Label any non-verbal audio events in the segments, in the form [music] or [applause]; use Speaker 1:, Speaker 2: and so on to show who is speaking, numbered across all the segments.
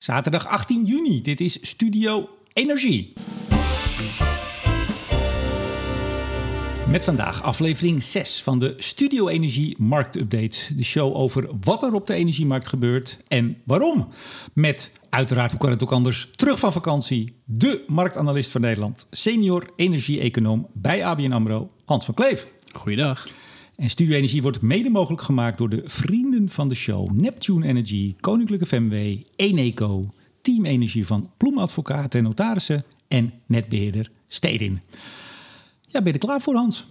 Speaker 1: Zaterdag 18 juni. Dit is Studio Energie. Met vandaag aflevering 6 van de Studio Energie Marktupdate. De show over wat er op de energiemarkt gebeurt en waarom. Met uiteraard, hoe kan het ook anders, terug van vakantie, de marktanalist van Nederland, senior energie-econoom bij ABN AMRO, Hans van Kleef.
Speaker 2: Goeiedag.
Speaker 1: En Studio Energie wordt mede mogelijk gemaakt door de vrienden van de show. Neptune Energy, Koninklijke FMW, Eneco, Team Energie van Ploemadvocaten en Notarissen en netbeheerder Stedin. Ja, ben je er klaar voor, Hans?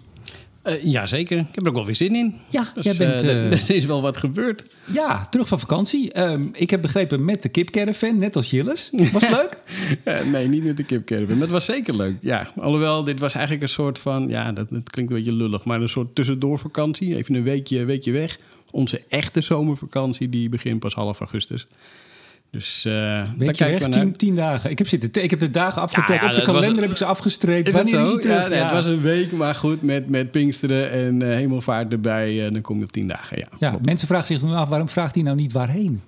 Speaker 2: Uh, ja, zeker. Ik heb er ook wel weer zin in.
Speaker 1: Ja,
Speaker 2: dus,
Speaker 1: jij bent...
Speaker 2: Uh, er is wel wat gebeurd.
Speaker 1: Ja, terug van vakantie. Um, ik heb begrepen met de kipcaravan, net als Jilles. Was het leuk? [laughs]
Speaker 2: nee, niet met de kipcaravan. Maar het was zeker leuk, ja. Alhoewel, dit was eigenlijk een soort van... Ja, dat, dat klinkt een beetje lullig. Maar een soort tussendoorvakantie. Even een weekje, weekje weg. Onze echte zomervakantie, die begint pas half augustus. Dus uh,
Speaker 1: daar kijken we naar. Tien, tien, dagen. Ik heb, zitten, ik heb de dagen afgeteld. Ja, ja, op de kalender was, heb ik ze afgestreept.
Speaker 2: Is het zo? Ja, nee, het was een week, maar goed, met, met Pinksteren en uh, Hemelvaart erbij. Uh, dan kom je op tien dagen, ja.
Speaker 1: ja mensen vragen zich nu af, waarom vraagt hij nou niet waarheen?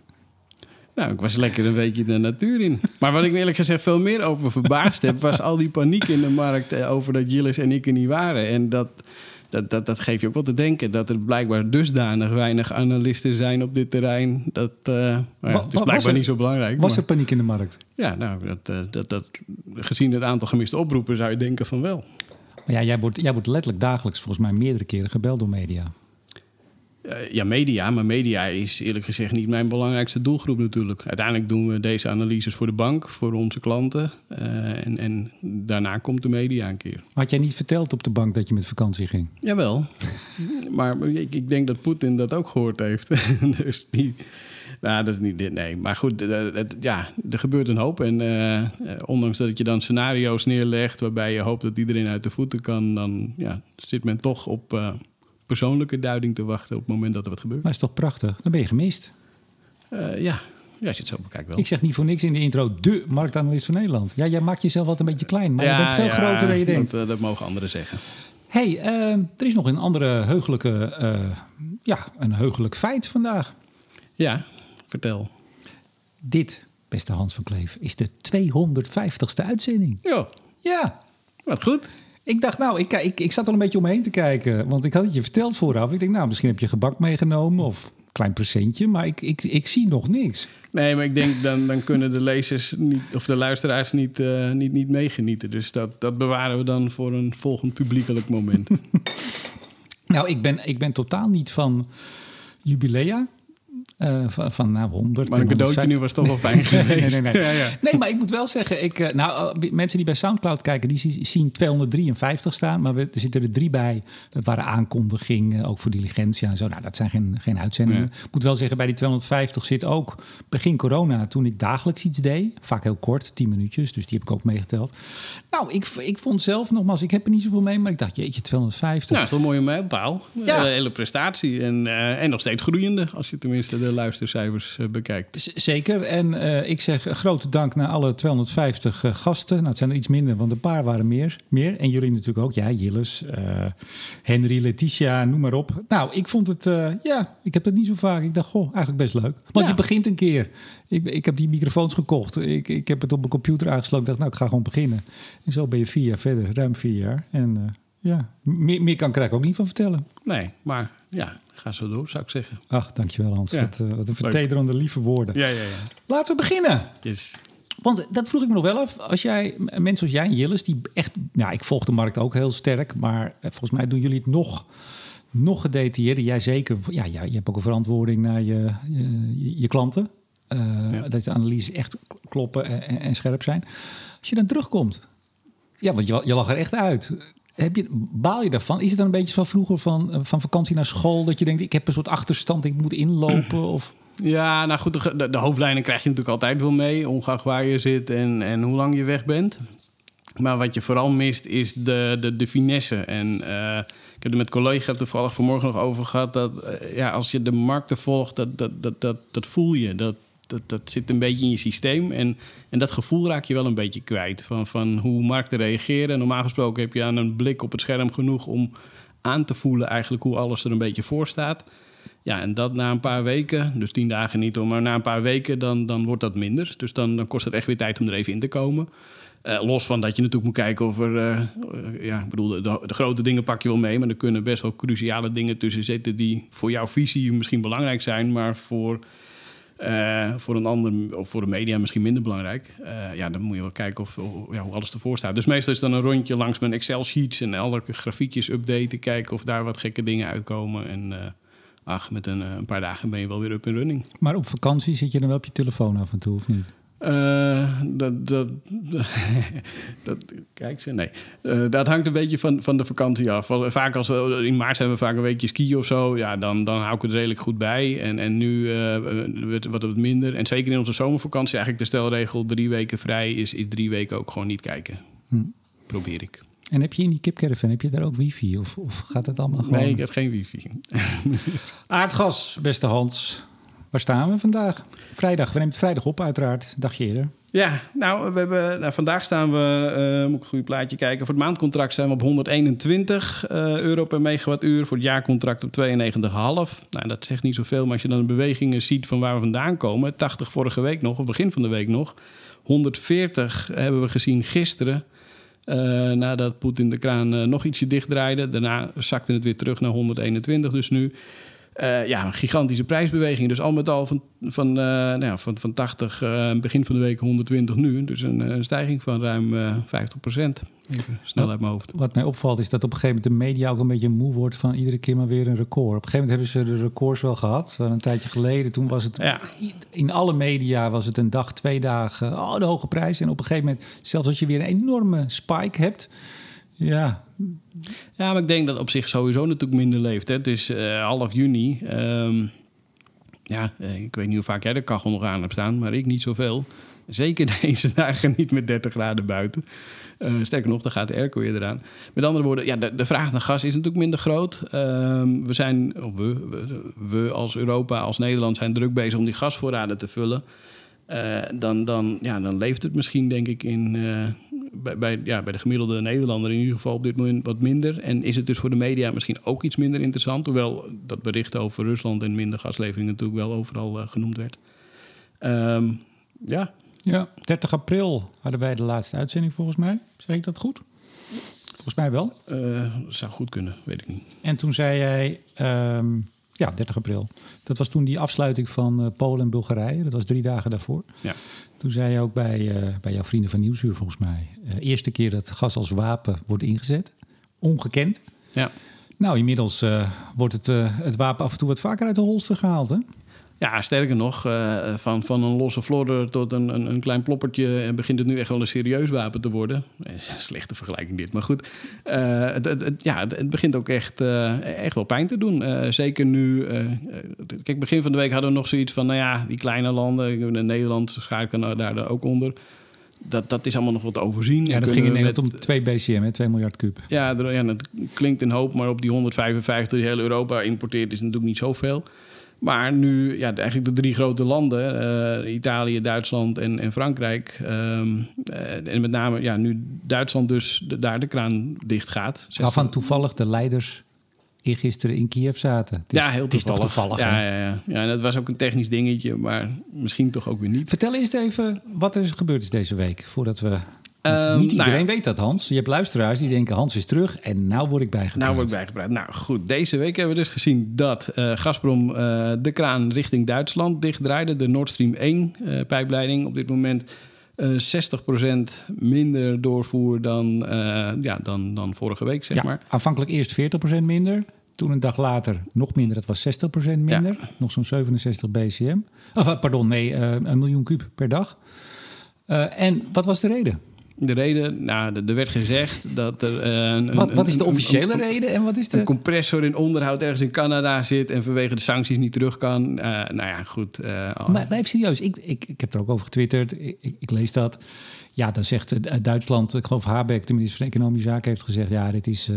Speaker 2: Nou, ik was lekker een weekje de natuur in. Maar wat ik eerlijk gezegd veel meer over verbaasd heb... was al die paniek in de markt over dat Gilles en ik er niet waren. En dat dat, dat, dat geeft je ook wel te denken dat er blijkbaar dusdanig weinig analisten zijn op dit terrein. Dat uh, ja, het is blijkbaar
Speaker 1: er,
Speaker 2: niet zo belangrijk.
Speaker 1: Was maar, er paniek in de markt?
Speaker 2: Ja, nou, dat, uh, dat, dat, gezien het aantal gemiste oproepen zou je denken van wel.
Speaker 1: Maar ja, jij wordt, jij wordt letterlijk dagelijks volgens mij meerdere keren gebeld door media.
Speaker 2: Uh, ja, media. Maar media is eerlijk gezegd niet mijn belangrijkste doelgroep natuurlijk. Uiteindelijk doen we deze analyses voor de bank, voor onze klanten. Uh, en, en, daarna komt de media een keer.
Speaker 1: Had jij niet verteld op de bank dat je met vakantie ging?
Speaker 2: Jawel. [laughs] maar ik, ik, denk dat Poetin dat ook gehoord heeft. [laughs] dus niet... Nou, dat is niet dit, nee. Maar goed, het, ja, er gebeurt een hoop. En uh, ondanks dat je dan scenario's neerlegt... waarbij je hoopt dat iedereen uit de voeten kan... dan ja, zit men toch op persoonlijke duiding te wachten op het moment dat er wat gebeurt.
Speaker 1: Maar is toch prachtig? Dan ben je gemist.
Speaker 2: Uh, ja. Ja, als je het zo bekijkt wel.
Speaker 1: Ik zeg niet voor niks in de intro de marktanalist van Nederland. Ja, jij maakt jezelf wat een beetje klein, maar
Speaker 2: ja,
Speaker 1: je bent veel
Speaker 2: ja,
Speaker 1: groter dan je denkt.
Speaker 2: Dat, dat mogen anderen zeggen.
Speaker 1: hey, uh, er is nog een andere heugelijke, uh, ja, een heugelijk feit vandaag.
Speaker 2: Ja, vertel.
Speaker 1: Dit, beste Hans van Kleef, is de 250ste uitzending.
Speaker 2: Ja.
Speaker 1: Ja.
Speaker 2: Wat goed.
Speaker 1: Ik dacht, nou, ik, ik, ik zat al een beetje omheen te kijken. Want ik had het je verteld vooraf. Ik denk, nou, misschien heb je gebak meegenomen of een klein presentje. Maar ik, ik, ik zie nog niks.
Speaker 2: Nee, maar ik denk, dan, dan kunnen de lezers niet, of de luisteraars niet, uh, niet, niet meegenieten. Dus dat, dat bewaren we dan voor een volgend publiekelijk moment. [laughs]
Speaker 1: nou, ik ben, ik ben totaal niet van jubilea. Uh, van, van nou, 100.
Speaker 2: Maar een cadeautje nu was toch wel [laughs] fijn geweest.
Speaker 1: nee, nee, nee. [laughs] Ja, ja. nee, maar ik moet wel zeggen, ik, uh, nou, mensen die bij Soundcloud kijken, die zien 253 staan, maar we, er zitten er drie bij. Dat waren aankondigingen, ook voor diligentia en zo. Nou, dat zijn geen, geen uitzendingen. Ik moet wel zeggen, bij die 250 zit ook begin corona, toen ik dagelijks iets deed. Vaak heel kort, 10 minuutjes, dus die heb ik ook meegeteld. Nou, ik, ik vond zelf nogmaals, ik heb er niet zoveel mee, maar ik dacht, jeetje, 250.
Speaker 2: Nou, dat is wel een mooie mijlpaal. Ja. Uh, hele prestatie en, en nog steeds groeiende, als je tenminste de luistercijfers uh, bekijkt.
Speaker 1: Z zeker. En uh, ik zeg grote dank naar alle 250 uh, gasten. Nou, het zijn er iets minder, want een paar waren meer. meer. En jullie natuurlijk ook. Ja, Jilles, Henry, Letitia, noem maar op. Nou, ik vond het, ja, ik heb het niet zo vaak. Ik dacht, goh, eigenlijk best leuk. Want ja. je begint een keer. Ik, ik heb die microfoons gekocht. Ik, ik heb het op mijn computer aangesloten. Ik dacht, nou, ik ga gewoon beginnen. En zo ben je vier jaar verder, ruim vier jaar. En ja, meer, meer kan ik er ook niet van vertellen.
Speaker 2: Nee, maar ja, ga zo door, zou ik zeggen.
Speaker 1: Ach, dankjewel Hans. Ja. Wat, uh, wat een vertederende lieve woorden.
Speaker 2: Ja, ja, ja.
Speaker 1: Laten we beginnen.
Speaker 2: Yes.
Speaker 1: Want dat vroeg ik me nog wel af. Als jij, mensen zoals jij en Jilles, die echt... Ja, ik volg de markt ook heel sterk. Maar volgens mij doen jullie het nog, nog gedetailleerder. Jij zeker. Ja, ja, je hebt ook een verantwoording naar je, je, je klanten. Uh, ja. Dat de analyses echt kloppen en, en, scherp zijn. Als je dan terugkomt... Ja, want je, je lag er echt uit. Heb je, baal je daarvan? Is het dan een beetje van vroeger van, van vakantie naar school... dat je denkt, ik heb een soort achterstand, ik moet inlopen? Of...
Speaker 2: Ja, nou goed, de, de, hoofdlijnen krijg je natuurlijk altijd wel mee... ongeacht waar je zit en, en hoe lang je weg bent. Maar wat je vooral mist, is de, de, de finesse. En uh, ik heb er met collega toevallig vanmorgen nog over gehad... dat uh, ja, als je de markten volgt, dat, dat, dat, dat, dat voel je. Dat, dat, dat zit een beetje in je systeem. En, en dat gevoel raak je wel een beetje kwijt. Van, van hoe markten reageren. Normaal gesproken heb je aan een blik op het scherm genoeg om aan te voelen eigenlijk hoe alles er een beetje voor staat. Ja, en dat na een paar weken, dus tien dagen niet, hoor, maar na een paar weken dan, dan wordt dat minder. Dus dan, dan kost het echt weer tijd om er even in te komen. Eh, los van dat je natuurlijk moet kijken of er... eh, eh, ja, ik bedoel, de grote dingen pak je wel mee... maar er kunnen best wel cruciale dingen tussen zitten... die voor jouw visie misschien belangrijk zijn... maar voor, eh, voor een ander, of voor de media misschien minder belangrijk. Eh, ja, dan moet je wel kijken of, ja, hoe alles ervoor staat. Dus meestal is dan een rondje langs mijn Excel-sheets... en alle grafiekjes updaten, kijken of daar wat gekke dingen uitkomen. En eh, ach, met een, een paar dagen ben je wel weer up en running.
Speaker 1: Maar op vakantie zit je dan wel op je telefoon af en toe, of niet?
Speaker 2: Eh, dat, dat, [laughs] dat, kijk ze, nee. Eh, dat hangt een beetje van, van de vakantie af. Vaak als we, in maart zijn we vaak een weekje skiën of zo. Ja, dan, dan hou ik het redelijk goed bij. En, en nu eh, wordt wat wat minder. En zeker in onze zomervakantie eigenlijk de stelregel... drie weken vrij is, is drie weken ook gewoon niet kijken.
Speaker 1: Hm.
Speaker 2: Probeer ik.
Speaker 1: En heb je in die kipcaravan, heb je daar ook wifi? Of, of gaat het allemaal gewoon...
Speaker 2: Nee, ik heb geen wifi. [laughs]
Speaker 1: Aardgas, beste Hans. Waar staan we vandaag? Vrijdag. We nemen het vrijdag op, uiteraard. Dagje eerder.
Speaker 2: Ja, nou, we hebben, nou, vandaag staan we, eh, moet ik een goede plaatje kijken. Voor het maandcontract zijn we op 121 eh, euro per megawattuur. Voor het jaarcontract op 92,5. Nou, dat zegt niet zoveel, maar als je dan de bewegingen ziet van waar we vandaan komen. 80 vorige week nog, of begin van de week nog. 140 hebben we gezien gisteren. eh, nadat Poetin de kraan nog ietsje dichtdraaide. Daarna zakte het weer terug naar 121. Dus nu eh, ja, een gigantische prijsbeweging. Dus al met al van, van, eh, nou ja, van, van 80 eh, begin van de week 120 nu. Dus een, stijging van ruim eh 50 procent. Snel uit mijn hoofd.
Speaker 1: Wat mij opvalt is dat op een gegeven moment de media ook een beetje moe wordt van iedere keer maar weer een record. Op een gegeven moment hebben ze de records wel gehad. Wel Een tijdje geleden, toen was het
Speaker 2: Ja.
Speaker 1: in alle media was het een dag, twee dagen, oh de hoge prijs. En op een gegeven moment, zelfs als je weer een enorme spike hebt, ja,
Speaker 2: Ja, maar ik denk dat op zich sowieso natuurlijk minder leeft. Hè. Het is eh, half juni. Ehm, ja, eh, ik weet niet hoe vaak jij de kachel nog aan hebt staan, maar ik niet zoveel. Zeker [laughs] deze dagen niet met 30 graden buiten. Eh, sterker nog, dan gaat de airco weer eraan. Met andere woorden, ja, de, vraag naar gas is natuurlijk minder groot. Ehm, we zijn, of we, we als Europa, als Nederland zijn druk bezig om die gasvoorraden te vullen. Eh, dan, dan, ja, dan leeft het misschien, denk ik, in, eh, bij, bij, ja, bij de gemiddelde Nederlander in ieder geval op dit moment wat minder. En is het dus voor de media misschien ook iets minder interessant. Hoewel dat bericht over Rusland en minder gaslevering natuurlijk wel overal eh, genoemd werd. Ehm, ja,
Speaker 1: ja, 30 april hadden wij de laatste uitzending volgens mij. Zeg ik dat goed? Volgens mij wel.
Speaker 2: zou goed kunnen, weet ik niet.
Speaker 1: En toen zei jij, ehm, ja, 30 april. Dat was toen die afsluiting van eh, Polen en Bulgarije. Dat was drie dagen daarvoor.
Speaker 2: Ja.
Speaker 1: Toen zei je ook bij, eh, bij jouw vrienden van Nieuwsuur volgens mij... eh, eerste keer dat gas als wapen wordt ingezet. Ongekend.
Speaker 2: Ja.
Speaker 1: Nou, inmiddels wordt het, het wapen af en toe wat vaker uit de holster gehaald, hè?
Speaker 2: Ja, sterker nog, eh, van, van een losse flodder tot een, een, een klein ploppertje... en begint het nu echt wel een serieus wapen te worden. Eh, [laughs] slechte vergelijking dit, maar goed. Eh, het, het, het- ja, het, begint ook echt, eh, echt wel pijn te doen. Eh, zeker nu... eh, eh, kijk, begin van de week hadden we nog zoiets van... nou ja, die kleine landen, in Nederland schaar ik dan daar, ook onder... Dat, dat is allemaal nog wat overzien.
Speaker 1: Ja, dat ging in Nederland
Speaker 2: met-
Speaker 1: om 2 BCM, hè, 2 miljard kuub.
Speaker 2: ja, ja, dat klinkt een hoop, maar op die 155 die heel Europa importeert is natuurlijk niet zoveel. Maar nu, ja, eigenlijk de drie grote landen, eh, Italië, Duitsland en, en Frankrijk. ehm, eh, en met name, ja, nu Duitsland dus de- daar de kraan dicht gaat.
Speaker 1: Waarvan toevallig de leiders eergisteren in Kiev zaten. Het is,
Speaker 2: ja, heel
Speaker 1: het is toch
Speaker 2: toevallig. ja, ja, ja. ja, en dat was ook een technisch dingetje, maar misschien toch ook weer niet.
Speaker 1: Vertel eerst even wat er gebeurd is deze week, voordat we... want
Speaker 2: Ehm,
Speaker 1: niet
Speaker 2: nou
Speaker 1: iedereen weet dat, Hans. Je hebt luisteraars die denken, Hans is terug en nou word ik bijgepraat.
Speaker 2: Nou word ik bijgepraat. Nou goed, deze week hebben we dus gezien dat eh Gazprom eh, de kraan richting Duitsland dichtdraaide. De Nord Stream 1 eh, pijpleiding. Op dit moment eh 60% minder doorvoer dan, ja, dan, dan vorige week, zeg
Speaker 1: ja,
Speaker 2: maar.
Speaker 1: aanvankelijk eerst 40% minder. Toen een dag later nog minder, dat was 60% minder. Nog zo'n 67 BCM. Of, pardon, nee, een miljoen kuub per dag. En wat was de reden?
Speaker 2: De reden, nou, er er werd gezegd dat er... eh, een,
Speaker 1: Wat, wat is de officiële
Speaker 2: een-
Speaker 1: reden en wat is
Speaker 2: Een
Speaker 1: de...
Speaker 2: compressor in onderhoud ergens in Canada zit en vanwege de sancties niet terug kan. Eh, nou ja, goed. eh,
Speaker 1: Maar, maar even serieus, ik, ik, ik heb er ook over getwitterd. Ik, ik, ik lees dat. Ja, dan zegt Duitsland, ik geloof Habeck, de minister van Economische Zaken, heeft gezegd: ja, dit is,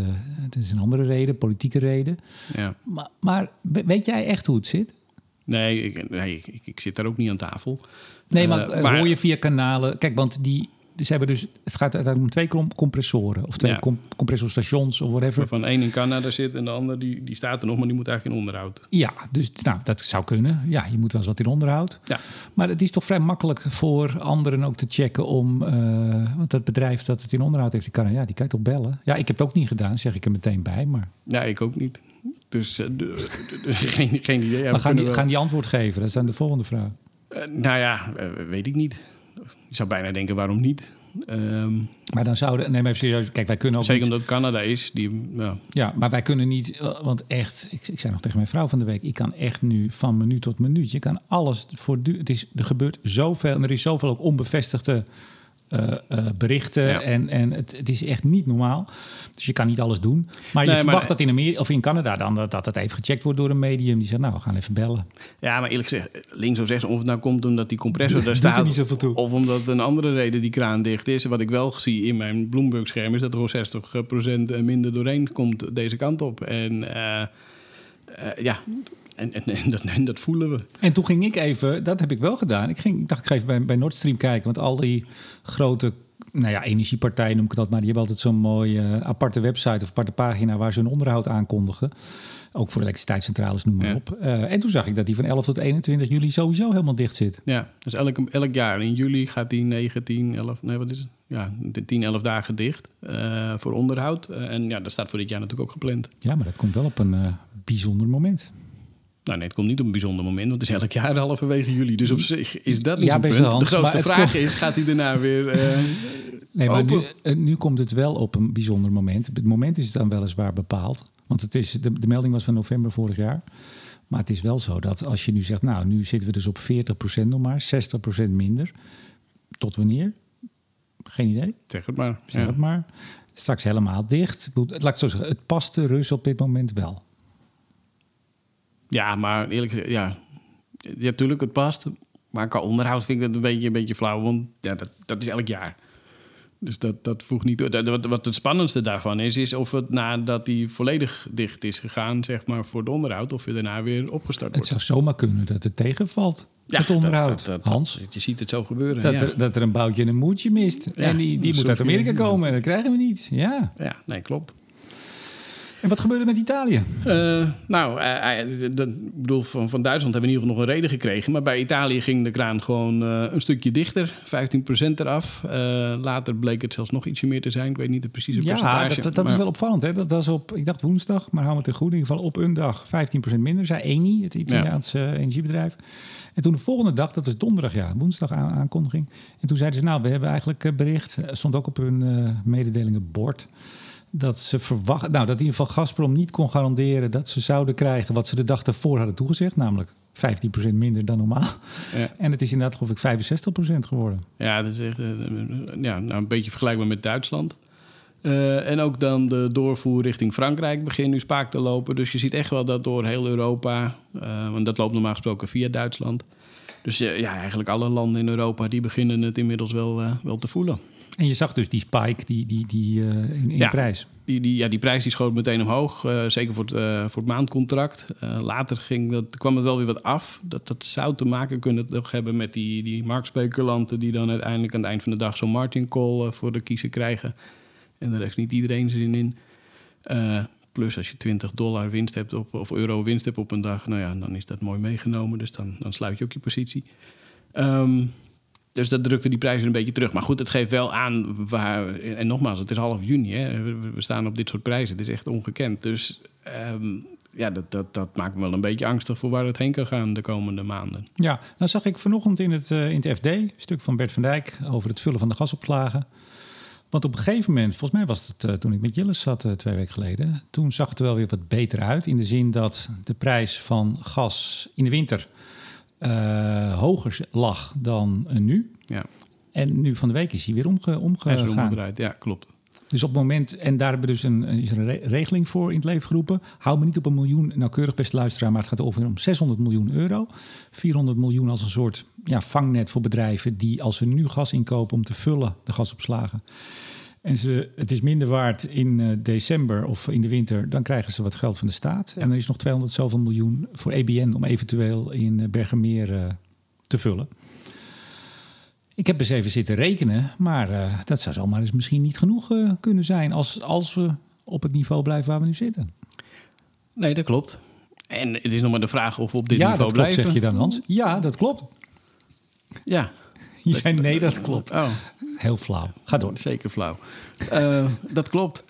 Speaker 1: dit is een andere reden, politieke reden.
Speaker 2: ja.
Speaker 1: Maar, maar we- weet jij echt hoe het zit?
Speaker 2: Nee, ik, nee ik, ik zit daar ook niet aan tafel.
Speaker 1: Nee, maar,
Speaker 2: Eh,
Speaker 1: eh, hoor je via kanalen. Kijk, want die, ze hebben dus, het gaat uiteindelijk om twee com- compressoren. Of twee
Speaker 2: Ja.
Speaker 1: com- compressorstations of whatever.
Speaker 2: Waarvan één in Canada zit en de ander die, die staat er nog, maar die moet eigenlijk in onderhoud.
Speaker 1: Ja, dus nou, dat zou kunnen. Ja, je moet wel eens wat in onderhoud.
Speaker 2: Ja.
Speaker 1: Maar het is toch vrij makkelijk voor anderen ook te checken om... eh, want dat bedrijf dat het in onderhoud heeft, die kan, ja, die kan je toch bellen? Ja, ik heb het ook niet gedaan, zeg ik er meteen bij. Maar,
Speaker 2: Ja, ik ook niet. Dus eh, [laughs] geen, geen idee. Ja, we
Speaker 1: maar gaan, die,
Speaker 2: wel-
Speaker 1: gaan die antwoord geven? Dat is dan de volgende vraag.
Speaker 2: Eh, nou ja, weet ik niet. Je zou bijna denken, waarom niet? Ehm,
Speaker 1: Maar dan zouden... Nee, maar even serieus. Kijk, wij kunnen ook
Speaker 2: zeker
Speaker 1: niet-
Speaker 2: omdat Canada is. Die, ja,
Speaker 1: Ja, maar wij kunnen niet, eh, want echt, ik, ik zei nog tegen mijn vrouw van de week, ik kan echt nu van minuut tot minuut, je kan alles voor het is, er gebeurt zoveel en er is zoveel ook onbevestigde eh, eh, berichten
Speaker 2: Ja.
Speaker 1: en, en het, het is echt niet normaal. Dus je kan niet alles doen. Maar je
Speaker 2: maar-
Speaker 1: verwacht dat in Amerika of in Canada dan dat, dat het even gecheckt wordt door een medium die zegt, nou, we gaan even bellen.
Speaker 2: ja, maar eerlijk gezegd, links of rechts, of het nou komt omdat die compressor daar
Speaker 1: er
Speaker 2: staat...
Speaker 1: niet zoveel toe.
Speaker 2: of omdat een andere reden die kraan dicht is. Wat ik wel zie in mijn Bloomberg-scherm... is dat er gewoon 60% minder doorheen komt deze kant op. En eh, ja, en, en, en dat, en dat voelen we.
Speaker 1: En toen ging ik even, dat heb ik wel gedaan. Ik, ging, ik dacht, ik ga even bij, bij Nord Stream kijken. Want al die grote nou ja, energiepartijen noem ik dat maar. Die hebben altijd zo'n mooie eh, aparte website of aparte pagina waar ze hun onderhoud aankondigen. Ook voor elektriciteitscentrales, noem maar
Speaker 2: Ja.
Speaker 1: op. Eh, en toen zag ik dat die van 11 tot 21 juli sowieso helemaal dicht zit.
Speaker 2: Ja, dus elk, elk jaar in juli gaat die 9, 10, 11, nee wat is het? Ja, 10, 11 dagen dicht eh, voor onderhoud. En ja, dat staat voor dit jaar natuurlijk ook gepland.
Speaker 1: Ja, maar dat komt wel op een bijzonder moment.
Speaker 2: Nou nee, het komt niet op een bijzonder moment, want het is elk jaar halverwege juli. Dus op zich is dat niet
Speaker 1: Ja,
Speaker 2: punt. De grootste vraag
Speaker 1: komt-
Speaker 2: is, gaat hij daarna weer... eh,
Speaker 1: Nee, maar nu, eh, nu komt het wel op een bijzonder moment. Het moment is dan weliswaar bepaald. Want het is, de, de melding was van november vorig jaar. Maar het is wel zo dat als je nu zegt... nou, nu zitten we dus op 40% nog maar, 60% minder. Tot wanneer? Geen idee,
Speaker 2: zeg het maar.
Speaker 1: zeg
Speaker 2: Ja.
Speaker 1: het maar. Straks helemaal dicht. Laat ik zo zeggen, het past de Rus op dit moment wel.
Speaker 2: Ja, maar eerlijk gezegd, ja. Ja, tuurlijk, het past. Maar qua onderhoud vind ik dat een beetje, een beetje flauw. Want ja, dat, dat is elk jaar. Dus dat, dat voegt niet toe. Wat, wat het spannendste daarvan is, is of het nadat die volledig dicht is gegaan, zeg maar, voor het onderhoud, of je daarna weer opgestart
Speaker 1: Het
Speaker 2: wordt.
Speaker 1: zou zomaar kunnen dat het tegenvalt,
Speaker 2: Ja,
Speaker 1: het onderhoud.
Speaker 2: dat- dat-
Speaker 1: Hans,
Speaker 2: Je ziet het zo gebeuren.
Speaker 1: dat,
Speaker 2: ja.
Speaker 1: er, dat er een boutje en een moedje mist.
Speaker 2: Ja,
Speaker 1: en die, die moet uit Amerika komen en dat krijgen we niet. Ja.
Speaker 2: ja, nee, klopt.
Speaker 1: En wat gebeurde met Italië?
Speaker 2: Eh, nou, eh, eh, ik bedoel, van, van Duitsland hebben we in ieder geval nog een reden gekregen. Maar bij Italië ging de kraan gewoon een stukje dichter, 15% eraf. Later bleek het zelfs nog ietsje meer te zijn. Ik weet niet de precieze
Speaker 1: Ja,
Speaker 2: percentage.
Speaker 1: dat, dat, dat is wel opvallend. Hè? Dat was op, ik dacht woensdag, maar hou me ten goede. In ieder geval op een dag 15% minder, zei Eni, het Italiaanse energiebedrijf. En toen de volgende dag, dat was donderdag, ja, woensdag aan, aankondiging. En toen zeiden ze, nou, we hebben eigenlijk bericht, stond ook op hun eh mededelingenbord, dat ze verwachten, nou, dat in ieder geval Gazprom niet kon garanderen dat ze zouden krijgen wat ze de dag daarvoor hadden toegezegd, namelijk 15% minder dan normaal.
Speaker 2: Ja.
Speaker 1: En het is inderdaad, geloof ik, 65% geworden.
Speaker 2: Ja, dat is echt eh, ja, nou, een beetje vergelijkbaar met Duitsland. Eh, en ook dan de doorvoer richting Frankrijk begint nu spaak te lopen. Dus je ziet echt wel dat door heel Europa, eh, want dat loopt normaal gesproken via Duitsland. Dus ja, eigenlijk alle landen in Europa die beginnen het inmiddels wel, wel te voelen.
Speaker 1: En je zag dus die spike die, die, die, eh, in, in
Speaker 2: Ja.
Speaker 1: de prijs.
Speaker 2: Die, die, ja, die prijs die schoot meteen omhoog, eh, zeker voor het, eh, voor het maandcontract. Later ging dat, kwam het wel weer wat af. Dat, dat zou te maken kunnen nog hebben met die, die marktspeculanten... die dan uiteindelijk aan het eind van de dag zo'n margin call voor de kiezer krijgen. En daar heeft niet iedereen zin in. Plus als je 20 dollar winst hebt op, of euro winst hebt op een dag... nou ja, dan is dat mooi meegenomen. Dus dan, dan sluit je ook je positie. Ehm, dus dat drukte die prijzen een beetje terug. Maar goed, het geeft wel aan waar. En nogmaals, het is half juni. Hè? We, staan op dit soort prijzen. Het is echt ongekend. Dus ehm, ja, dat, dat, dat maakt me wel een beetje angstig voor waar het heen kan gaan de komende maanden.
Speaker 1: Ja, nou zag ik vanochtend in het, eh, in het FD, een stuk van Bert van Dijk, over het vullen van de gasopslagen. Want op een gegeven moment, volgens mij was het eh, toen ik met Jillis zat eh, twee weken geleden, toen zag het er wel weer wat beter uit. In de zin dat de prijs van gas in de winter eh, hoger lag dan eh, nu.
Speaker 2: Ja,
Speaker 1: En nu van de week is hij weer omge, omgegaan.
Speaker 2: omgedraaid. Ja, klopt.
Speaker 1: Dus op het moment, en daar hebben we dus een, is een re- regeling voor in het leven geroepen. Hou me niet op een miljoen nauwkeurig, beste luisteraar, maar het gaat ongeveer om 600 miljoen euro. 400 miljoen als een soort ja, vangnet voor bedrijven die als ze nu gas inkopen om te vullen, de gasopslagen. En ze, het is minder waard in eh, december of in de winter, dan krijgen ze wat geld van de staat. En er is nog 200 zoveel miljoen voor EBN om eventueel in eh, Bergenmeer eh, te vullen. Ik heb eens even zitten rekenen, maar uh, dat zou zomaar eens misschien niet genoeg kunnen zijn als, als we op het niveau blijven waar we nu zitten.
Speaker 2: Nee, dat klopt. En het is nog maar de vraag of we op dit
Speaker 1: ja,
Speaker 2: niveau
Speaker 1: dat klopt,
Speaker 2: blijven.
Speaker 1: zeg je dan, Hans? Ja, dat klopt.
Speaker 2: Ja. [laughs]
Speaker 1: Je zei nee, dat klopt.
Speaker 2: Oh,
Speaker 1: Heel flauw. Ga door.
Speaker 2: zeker flauw. Eh, [laughs] dat klopt.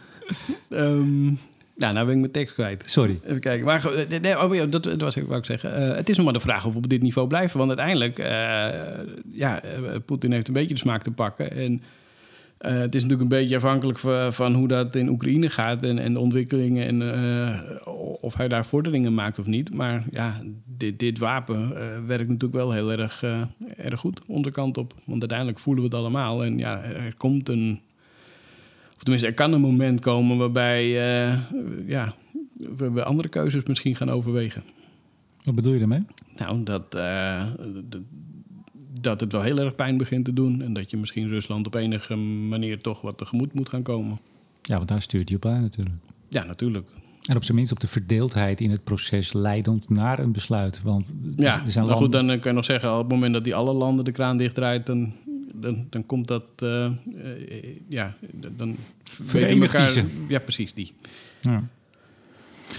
Speaker 2: Ehm nou, nou ben ik mijn tekst kwijt.
Speaker 1: Sorry.
Speaker 2: Even kijken. Maar goed, nee, oh, ja, dat, dat was even wat ik zeggen. Eh, het is nog maar de vraag of we op dit niveau blijven. Want uiteindelijk, eh, ja, eh, Poetin heeft een beetje de smaak te pakken. En eh, het is natuurlijk een beetje afhankelijk van, van hoe dat in Oekraïne gaat en, en de ontwikkelingen en eh, of hij daar vorderingen maakt of niet. Maar ja, dit, dit wapen eh, werkt natuurlijk wel heel erg, erg goed onderkant op. Want uiteindelijk voelen we het allemaal. En ja, er komt een. Of tenminste, er kan een moment komen waarbij ja, we, we andere keuzes misschien gaan overwegen.
Speaker 1: Wat bedoel je daarmee?
Speaker 2: Nou, dat, dat het wel heel erg pijn begint te doen. En dat je misschien Rusland op enige manier toch wat tegemoet moet gaan komen.
Speaker 1: Ja, want daar stuurt je op aan natuurlijk.
Speaker 2: Ja, natuurlijk.
Speaker 1: En op zijn minst op de verdeeldheid in het proces leidend naar een besluit. Want
Speaker 2: Ja,
Speaker 1: er zijn
Speaker 2: maar goed,
Speaker 1: landen-
Speaker 2: dan kan je nog zeggen... op het moment dat die alle landen de kraan dichtdraait... dan, dan, dan komt dat... eh, eh, ja, dan
Speaker 1: Verenigt
Speaker 2: elkaar... Ja, precies, die.
Speaker 1: Ja.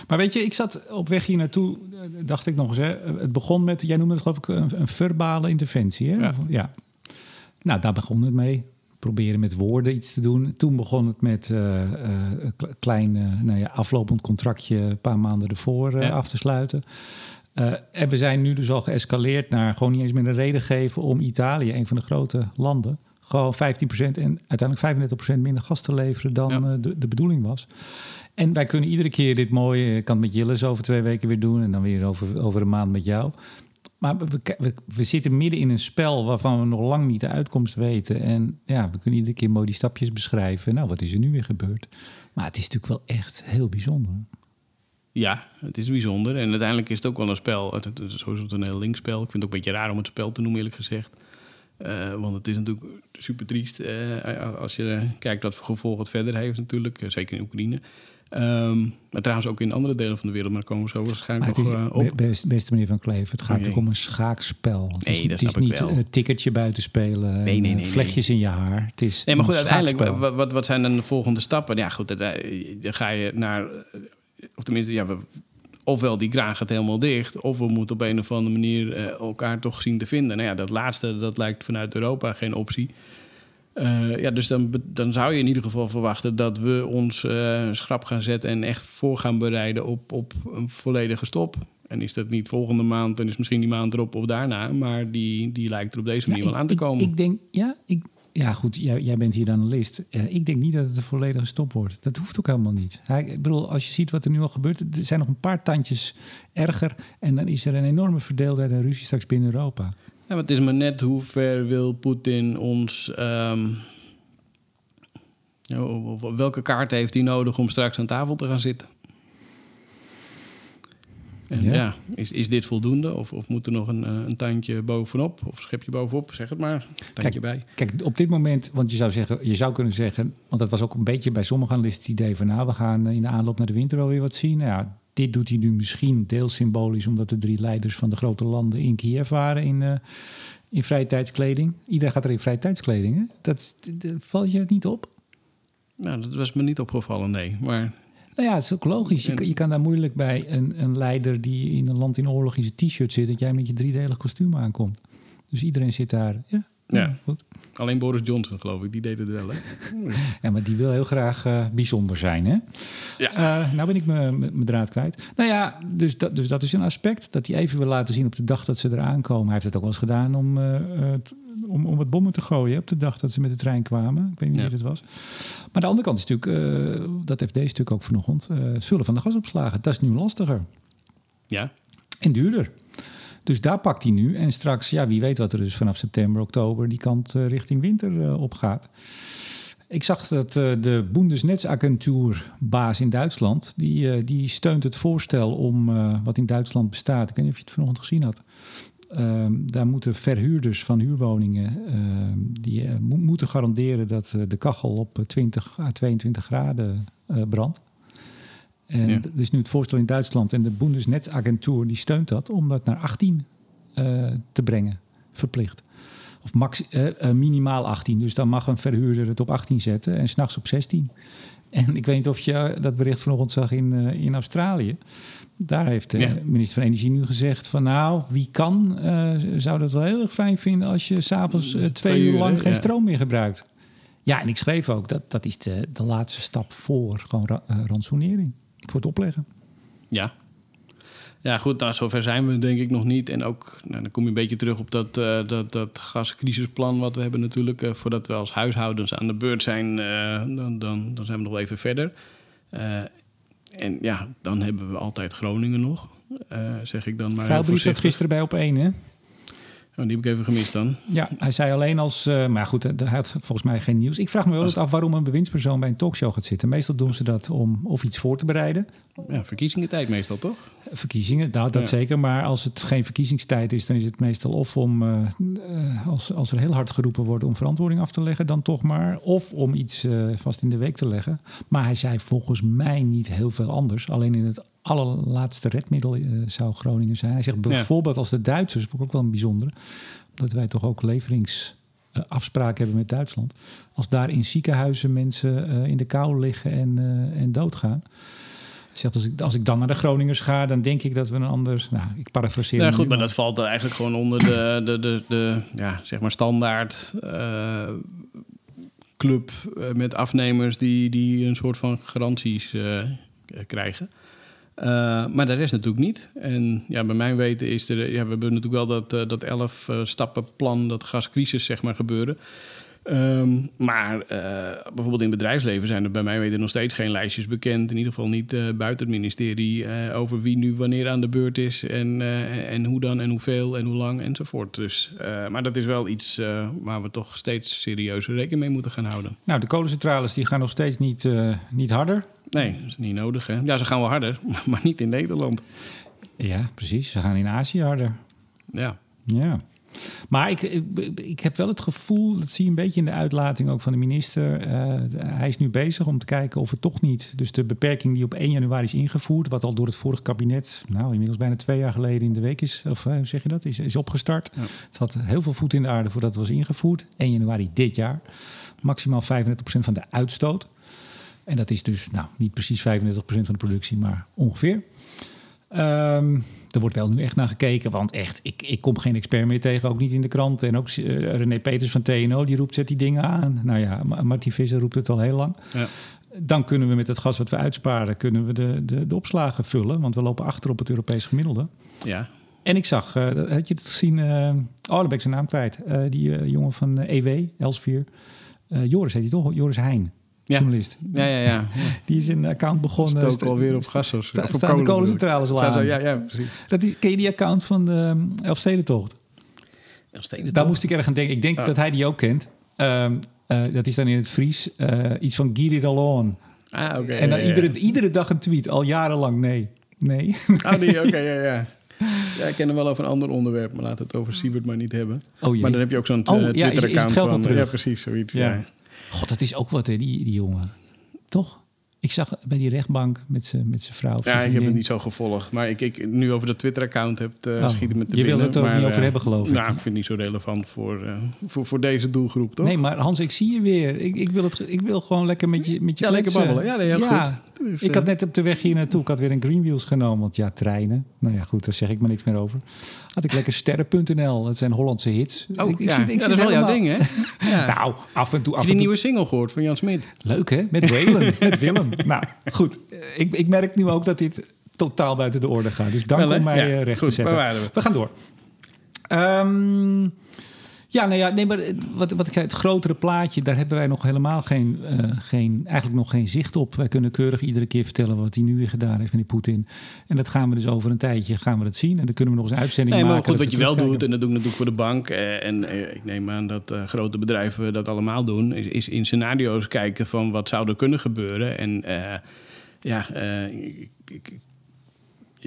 Speaker 1: Maar weet je, ik zat op weg hier naartoe, eh, dacht ik nog eens. Hè, het begon met, jij noemde het geloof ik een, een verbale interventie. Hè?
Speaker 2: Ja.
Speaker 1: Ja. Nou, daar begon het mee. Proberen met woorden iets te doen. Toen begon het met eh, eh, een kle- klein eh, nou ja, aflopend contractje een paar maanden ervoor eh,
Speaker 2: Ja.
Speaker 1: af te sluiten. Eh, en we zijn nu dus al geëscaleerd naar gewoon niet eens meer een reden geven om Italië, een van de grote landen, gewoon 15% en uiteindelijk 35% minder gas te leveren dan
Speaker 2: Ja.
Speaker 1: eh, de, de bedoeling was. En wij kunnen iedere keer dit mooie, ik kan het met Jillis over twee weken weer doen en dan weer over, over een maand met jou. Maar we, we, zitten midden in een spel waarvan we nog lang niet de uitkomst weten. En ja, we kunnen iedere keer mooi die stapjes beschrijven. Nou, wat is er nu weer gebeurd? Maar het is natuurlijk wel echt heel bijzonder.
Speaker 2: Ja, het is bijzonder. En uiteindelijk is het ook wel een spel. Het, het, is een heel linkspel. Ik vind het ook een beetje raar om het spel te noemen, eerlijk gezegd. Eh, want het is natuurlijk super triest eh, als je kijkt wat voor gevolgen het verder heeft natuurlijk. eh, zeker in Oekraïne. Ehm, maar trouwens ook in andere delen van de wereld. Maar daar komen we zo
Speaker 1: Maar
Speaker 2: waarschijnlijk
Speaker 1: het
Speaker 2: nog
Speaker 1: is,
Speaker 2: eh, op.
Speaker 1: be- best, beste meneer Van Kleef, het gaat natuurlijk om een schaakspel. Het
Speaker 2: Nee,
Speaker 1: is,
Speaker 2: dat
Speaker 1: het is niet een ticketje buiten spelen. en,
Speaker 2: nee, nee,
Speaker 1: eh,
Speaker 2: nee.
Speaker 1: Vlechtjes in je haar. Het is
Speaker 2: Nee, maar goed, uiteindelijk, wat, wat, wat zijn dan de volgende stappen? Ja, goed, eh, dan ga je naar... Of tenminste, ja, we, ofwel die kraan gaat helemaal dicht... of we moeten op een of andere manier elkaar toch zien te vinden. Nou ja, dat laatste, dat lijkt vanuit Europa geen optie. Eh, ja, dus dan, dan zou je in ieder geval verwachten... dat we ons eh, schrap gaan zetten en echt voor gaan bereiden op, op een volledige stop. En is dat niet volgende maand, dan is misschien die maand erop of daarna... maar die, die lijkt er op deze manier wel
Speaker 1: ik-
Speaker 2: aan te komen.
Speaker 1: Ik, denk, ja, ik, ja goed, jij, jij bent hier de analist. Eh, ik denk niet dat het een volledige stop wordt. Dat hoeft ook helemaal niet. Ik bedoel, als je ziet wat er nu al gebeurt, er zijn nog een paar tandjes erger. En dan is er een enorme verdeeldheid en ruzie straks binnen Europa.
Speaker 2: Ja, maar het is maar net hoe ver wil Poetin ons... ehm, ja, op- op welke kaart heeft hij nodig om straks aan tafel te gaan zitten? En
Speaker 1: Ja.
Speaker 2: ja, is, is dit voldoende? Of, of moet er nog een, eh, een tandje bovenop? Of schepje bovenop? Zeg het maar. Tandje bij.
Speaker 1: Kijk, op dit moment, want je zou, zeggen, je zou kunnen zeggen, want dat was ook een beetje bij sommige analisten het idee van, nou, we gaan in de aanloop naar de winter wel weer wat zien. Nou ja, dit doet hij nu misschien deels symbolisch, omdat de drie leiders van de grote landen in Kiev waren in, eh in vrije tijdskleding. Iedereen gaat er in vrije tijdskleding, hè? Dat, dat valt je niet op?
Speaker 2: Nou, dat was me niet opgevallen, nee. Maar
Speaker 1: Nou ja, het is ook logisch. Je, kan- je kan daar moeilijk bij een, een leider die in een land in oorlog in zijn t-shirt zit, dat jij met je driedelig kostuum aankomt. Dus iedereen zit daar. Ja,
Speaker 2: Ja.
Speaker 1: goed.
Speaker 2: alleen Boris Johnson, geloof ik, die deed het wel, hè? [laughs]
Speaker 1: Ja, maar die wil heel graag eh, bijzonder zijn, hè?
Speaker 2: Ja.
Speaker 1: Eh, nou ben ik mijn draad kwijt. Nou ja, dus dat, dus dat is een aspect. Dat hij even wil laten zien op de dag dat ze eraan komen. Hij heeft het ook wel eens gedaan om, eh, t- om, om wat bommen te gooien... op de dag dat ze met de trein kwamen. Ik weet niet
Speaker 2: Ja.
Speaker 1: wie dat was. Maar de andere kant is natuurlijk... eh, dat deze stuk ook vanochtend... het vullen van de gasopslagen. Dat is nu lastiger.
Speaker 2: Ja,
Speaker 1: En duurder. Dus daar pakt hij nu. En straks, ja, wie weet wat er dus vanaf september, oktober die kant eh, richting winter op gaat. Ik zag dat de Bundesnetzagentuur-baas in Duitsland, die, die steunt het voorstel om wat in Duitsland bestaat. Ik weet niet of je het vanochtend gezien had. Ehm, daar moeten verhuurders van huurwoningen ehm, die eh, mo- moeten garanderen dat eh, de kachel op 20 à 22 graden eh, brandt. En
Speaker 2: Ja.
Speaker 1: er is nu het voorstel in Duitsland en de Bundesnetzagentuur die steunt dat om dat naar 18 eh, te brengen, verplicht. Of max, minimaal 18. Dus dan mag een verhuurder het op 18 zetten en s'nachts op 16. En ik weet niet of je dat bericht vanochtend zag in, eh, in Australië. Daar heeft de
Speaker 2: Ja.
Speaker 1: minister van Energie nu gezegd van nou, wie kan, eh, zou dat wel heel erg fijn vinden als je s'avonds uh,
Speaker 2: is
Speaker 1: twee uur lang geen
Speaker 2: Ja.
Speaker 1: stroom meer gebruikt. Ja, en ik schreef ook dat dat is de, de laatste stap voor gewoon ra- eh, rantsoenering. Voor het opleggen.
Speaker 2: Ja. Ja, goed, nou, zover zijn we denk ik nog niet. En ook, nou, dan kom je een beetje terug op dat, eh, dat, dat gascrisisplan wat we hebben natuurlijk. eh, voordat we als huishoudens aan de beurt zijn, eh, dan, dan, dan zijn we nog wel even verder. En ja, dan hebben we altijd Groningen nog, zeg ik dan maar.
Speaker 1: Vuilbrief zat gisteren bij op één, hè?
Speaker 2: Oh, die heb ik even gemist dan.
Speaker 1: Ja, hij zei alleen als... maar goed, hij had volgens mij geen nieuws. Ik vraag me wel eens af waarom een bewindspersoon bij een talkshow gaat zitten. Meestal doen ze dat om of iets voor te bereiden.
Speaker 2: Ja, verkiezingentijd meestal toch?
Speaker 1: Verkiezingen, nou, dat
Speaker 2: Ja.
Speaker 1: zeker. Maar als het geen verkiezingstijd is, dan is het meestal of om... eh, eh, als, als er heel hard geroepen wordt om verantwoording af te leggen, dan toch maar. Of om iets eh, vast in de week te leggen. Maar hij zei volgens mij niet heel veel anders. Alleen in het allerlaatste redmiddel zou Groningen zijn. Hij zegt bijvoorbeeld als de Duitsers, vond ik ook wel een bijzondere... dat wij toch ook leveringsafspraken hebben met Duitsland. Als daar in ziekenhuizen mensen in de kou liggen en, en doodgaan... Zegt, als, ik, als ik dan naar de Groningers ga, dan denk ik dat we een ander... Nou, ik parafraseer
Speaker 2: Ja,
Speaker 1: hem
Speaker 2: goed, maar dat valt eigenlijk gewoon onder de, de, de, de ja, zeg maar standaard eh, club eh, met afnemers die, die een soort van garanties eh, krijgen. Maar de rest natuurlijk niet. En ja, bij mijn weten is er... Ja, we hebben natuurlijk wel dat, dat elf eh, stappenplan, dat gascrisis zeg maar gebeuren. Ehm, maar eh, bijvoorbeeld in het bedrijfsleven zijn er bij mij weten nog steeds geen lijstjes bekend. In ieder geval niet eh, buiten het ministerie eh, over wie nu wanneer aan de beurt is. En, en hoe dan en hoeveel en hoe lang enzovoort. Dus, maar dat is wel iets waar we toch steeds serieuzer rekening mee moeten gaan houden.
Speaker 1: Nou, de kolencentrales die gaan nog steeds niet, niet harder.
Speaker 2: Nee, dat is niet nodig. Hè? Ja, ze gaan wel harder, [laughs] maar niet in Nederland.
Speaker 1: Ja, precies. Ze gaan in Azië harder.
Speaker 2: Ja.
Speaker 1: Ja. Maar ik, ik, ik heb wel het gevoel, dat zie je een beetje in de uitlating ook van de minister. eh, hij is nu bezig om te kijken of het toch niet. Dus de beperking die op 1 januari is ingevoerd, wat al door het vorige kabinet, nou inmiddels bijna twee jaar geleden in de week is, of eh, hoe zeg je dat, is, is opgestart.
Speaker 2: Ja.
Speaker 1: Het had heel veel voet in de aarde voordat het was ingevoerd. 1 januari dit jaar. Maximaal 35% van de uitstoot. En dat is dus nou, niet precies 35% van de productie, maar ongeveer. Ehm, er wordt wel nu echt naar gekeken, want echt, ik, ik kom geen expert meer tegen, ook niet in de krant. En ook eh, René Peters van TNO, die roept, zet die dingen aan. Nou ja, Ma- Martin Visser roept het al heel lang.
Speaker 2: Ja.
Speaker 1: Dan kunnen we met het gas wat we uitsparen, kunnen we de, de, de opslagen vullen. Want we lopen achter op het Europees gemiddelde.
Speaker 2: ja.
Speaker 1: En ik zag, eh, had je het gezien? eh, oh, dan ben ik zijn naam kwijt. Die jongen van EW, Elsvier. Eh, Joris heet hij toch? Joris Heijn,
Speaker 2: Ja.
Speaker 1: journalist.
Speaker 2: Ja, ja, ja.
Speaker 1: Die is een account begonnen.
Speaker 2: Stook
Speaker 1: Sta-
Speaker 2: alweer op gas. of-
Speaker 1: sta-
Speaker 2: op
Speaker 1: staan de kolencentrales al.
Speaker 2: Ja, ja, precies.
Speaker 1: Dat is, ken je die account van de eh, Elfstedentocht?
Speaker 2: Elfsteden
Speaker 1: Daar moest ik erg aan denken. Ik denk
Speaker 2: Ah.
Speaker 1: dat hij die ook kent. Ehm, eh, dat is dan in het Fries. eh, iets van Giri Dallon.
Speaker 2: Ah, oké.
Speaker 1: en dan
Speaker 2: ja, ja.
Speaker 1: Iedere, iedere dag een tweet. Al jarenlang nee. Nee.
Speaker 2: Oh, die, oké, ja, ja. [laughs] Ja, ik ken hem wel over een ander onderwerp, maar laten we het over Siebert maar niet hebben.
Speaker 1: Oh, jee.
Speaker 2: maar dan heb je ook zo'n
Speaker 1: Oh,
Speaker 2: eh,
Speaker 1: ja, is- is het
Speaker 2: Twitter-account
Speaker 1: geld al
Speaker 2: van...
Speaker 1: terug?
Speaker 2: Ja, precies, zoiets.
Speaker 1: Ja.
Speaker 2: Ja.
Speaker 1: God, dat is ook wat, hè, die, die jongen. Toch? Ik zag bij die rechtbank met zijn met zijn vrouw.
Speaker 2: Ja, ik heb het niet zo gevolgd. Maar ik, ik nu over dat Twitter-account heb, eh
Speaker 1: Oh,
Speaker 2: schiet het met de
Speaker 1: je wil het er ook niet over
Speaker 2: eh,
Speaker 1: hebben, geloof ik.
Speaker 2: Nou, ik vind het niet zo relevant voor, eh, voor, voor deze doelgroep, toch?
Speaker 1: Nee, maar Hans, ik zie je weer. Ik, ik, wil, het, ik wil gewoon lekker met je, met je
Speaker 2: Ja, lekker babbelen. Ja, nee, heel goed. Dus,
Speaker 1: ik
Speaker 2: eh,
Speaker 1: had net op de weg hier naartoe, ik had weer een Greenwheels genomen. Want ja, treinen. Nou ja, goed, daar zeg ik maar niks meer over. Had ik lekker sterren.nl. Dat zijn Hollandse hits.
Speaker 2: Oh,
Speaker 1: ik, ik
Speaker 2: ja.
Speaker 1: zit, ik
Speaker 2: ja, dat is wel jouw ding, hè? [laughs] Ja.
Speaker 1: Nou, af en toe.
Speaker 2: heb
Speaker 1: Af
Speaker 2: je
Speaker 1: en
Speaker 2: die
Speaker 1: toe
Speaker 2: nieuwe single gehoord van Jan Smit?
Speaker 1: Leuk hè? Met Waylon, [laughs] met Willem. Nou, goed. Ik, ik merk nu ook dat dit totaal buiten de orde gaat. Dus dank
Speaker 2: Wel,
Speaker 1: om mij eh, recht
Speaker 2: goed,
Speaker 1: te zetten.
Speaker 2: we?
Speaker 1: We gaan door. Ehm, ja, nou ja, nee, maar wat, wat ik zei, het grotere plaatje, daar hebben wij nog helemaal geen, eh, geen, eigenlijk nog geen zicht op. Wij kunnen keurig iedere keer vertellen wat hij nu weer gedaan heeft met die Poetin. En dat gaan we dus over een tijdje gaan we dat zien. En dan kunnen we nog eens uitzending
Speaker 2: Nee, maar
Speaker 1: maken.
Speaker 2: goed, wat je wel doet, en dat doe ik natuurlijk voor de bank... eh, en eh, ik neem aan dat grote bedrijven dat allemaal doen... Is, is in scenario's kijken van wat zou er kunnen gebeuren. En ja, ik,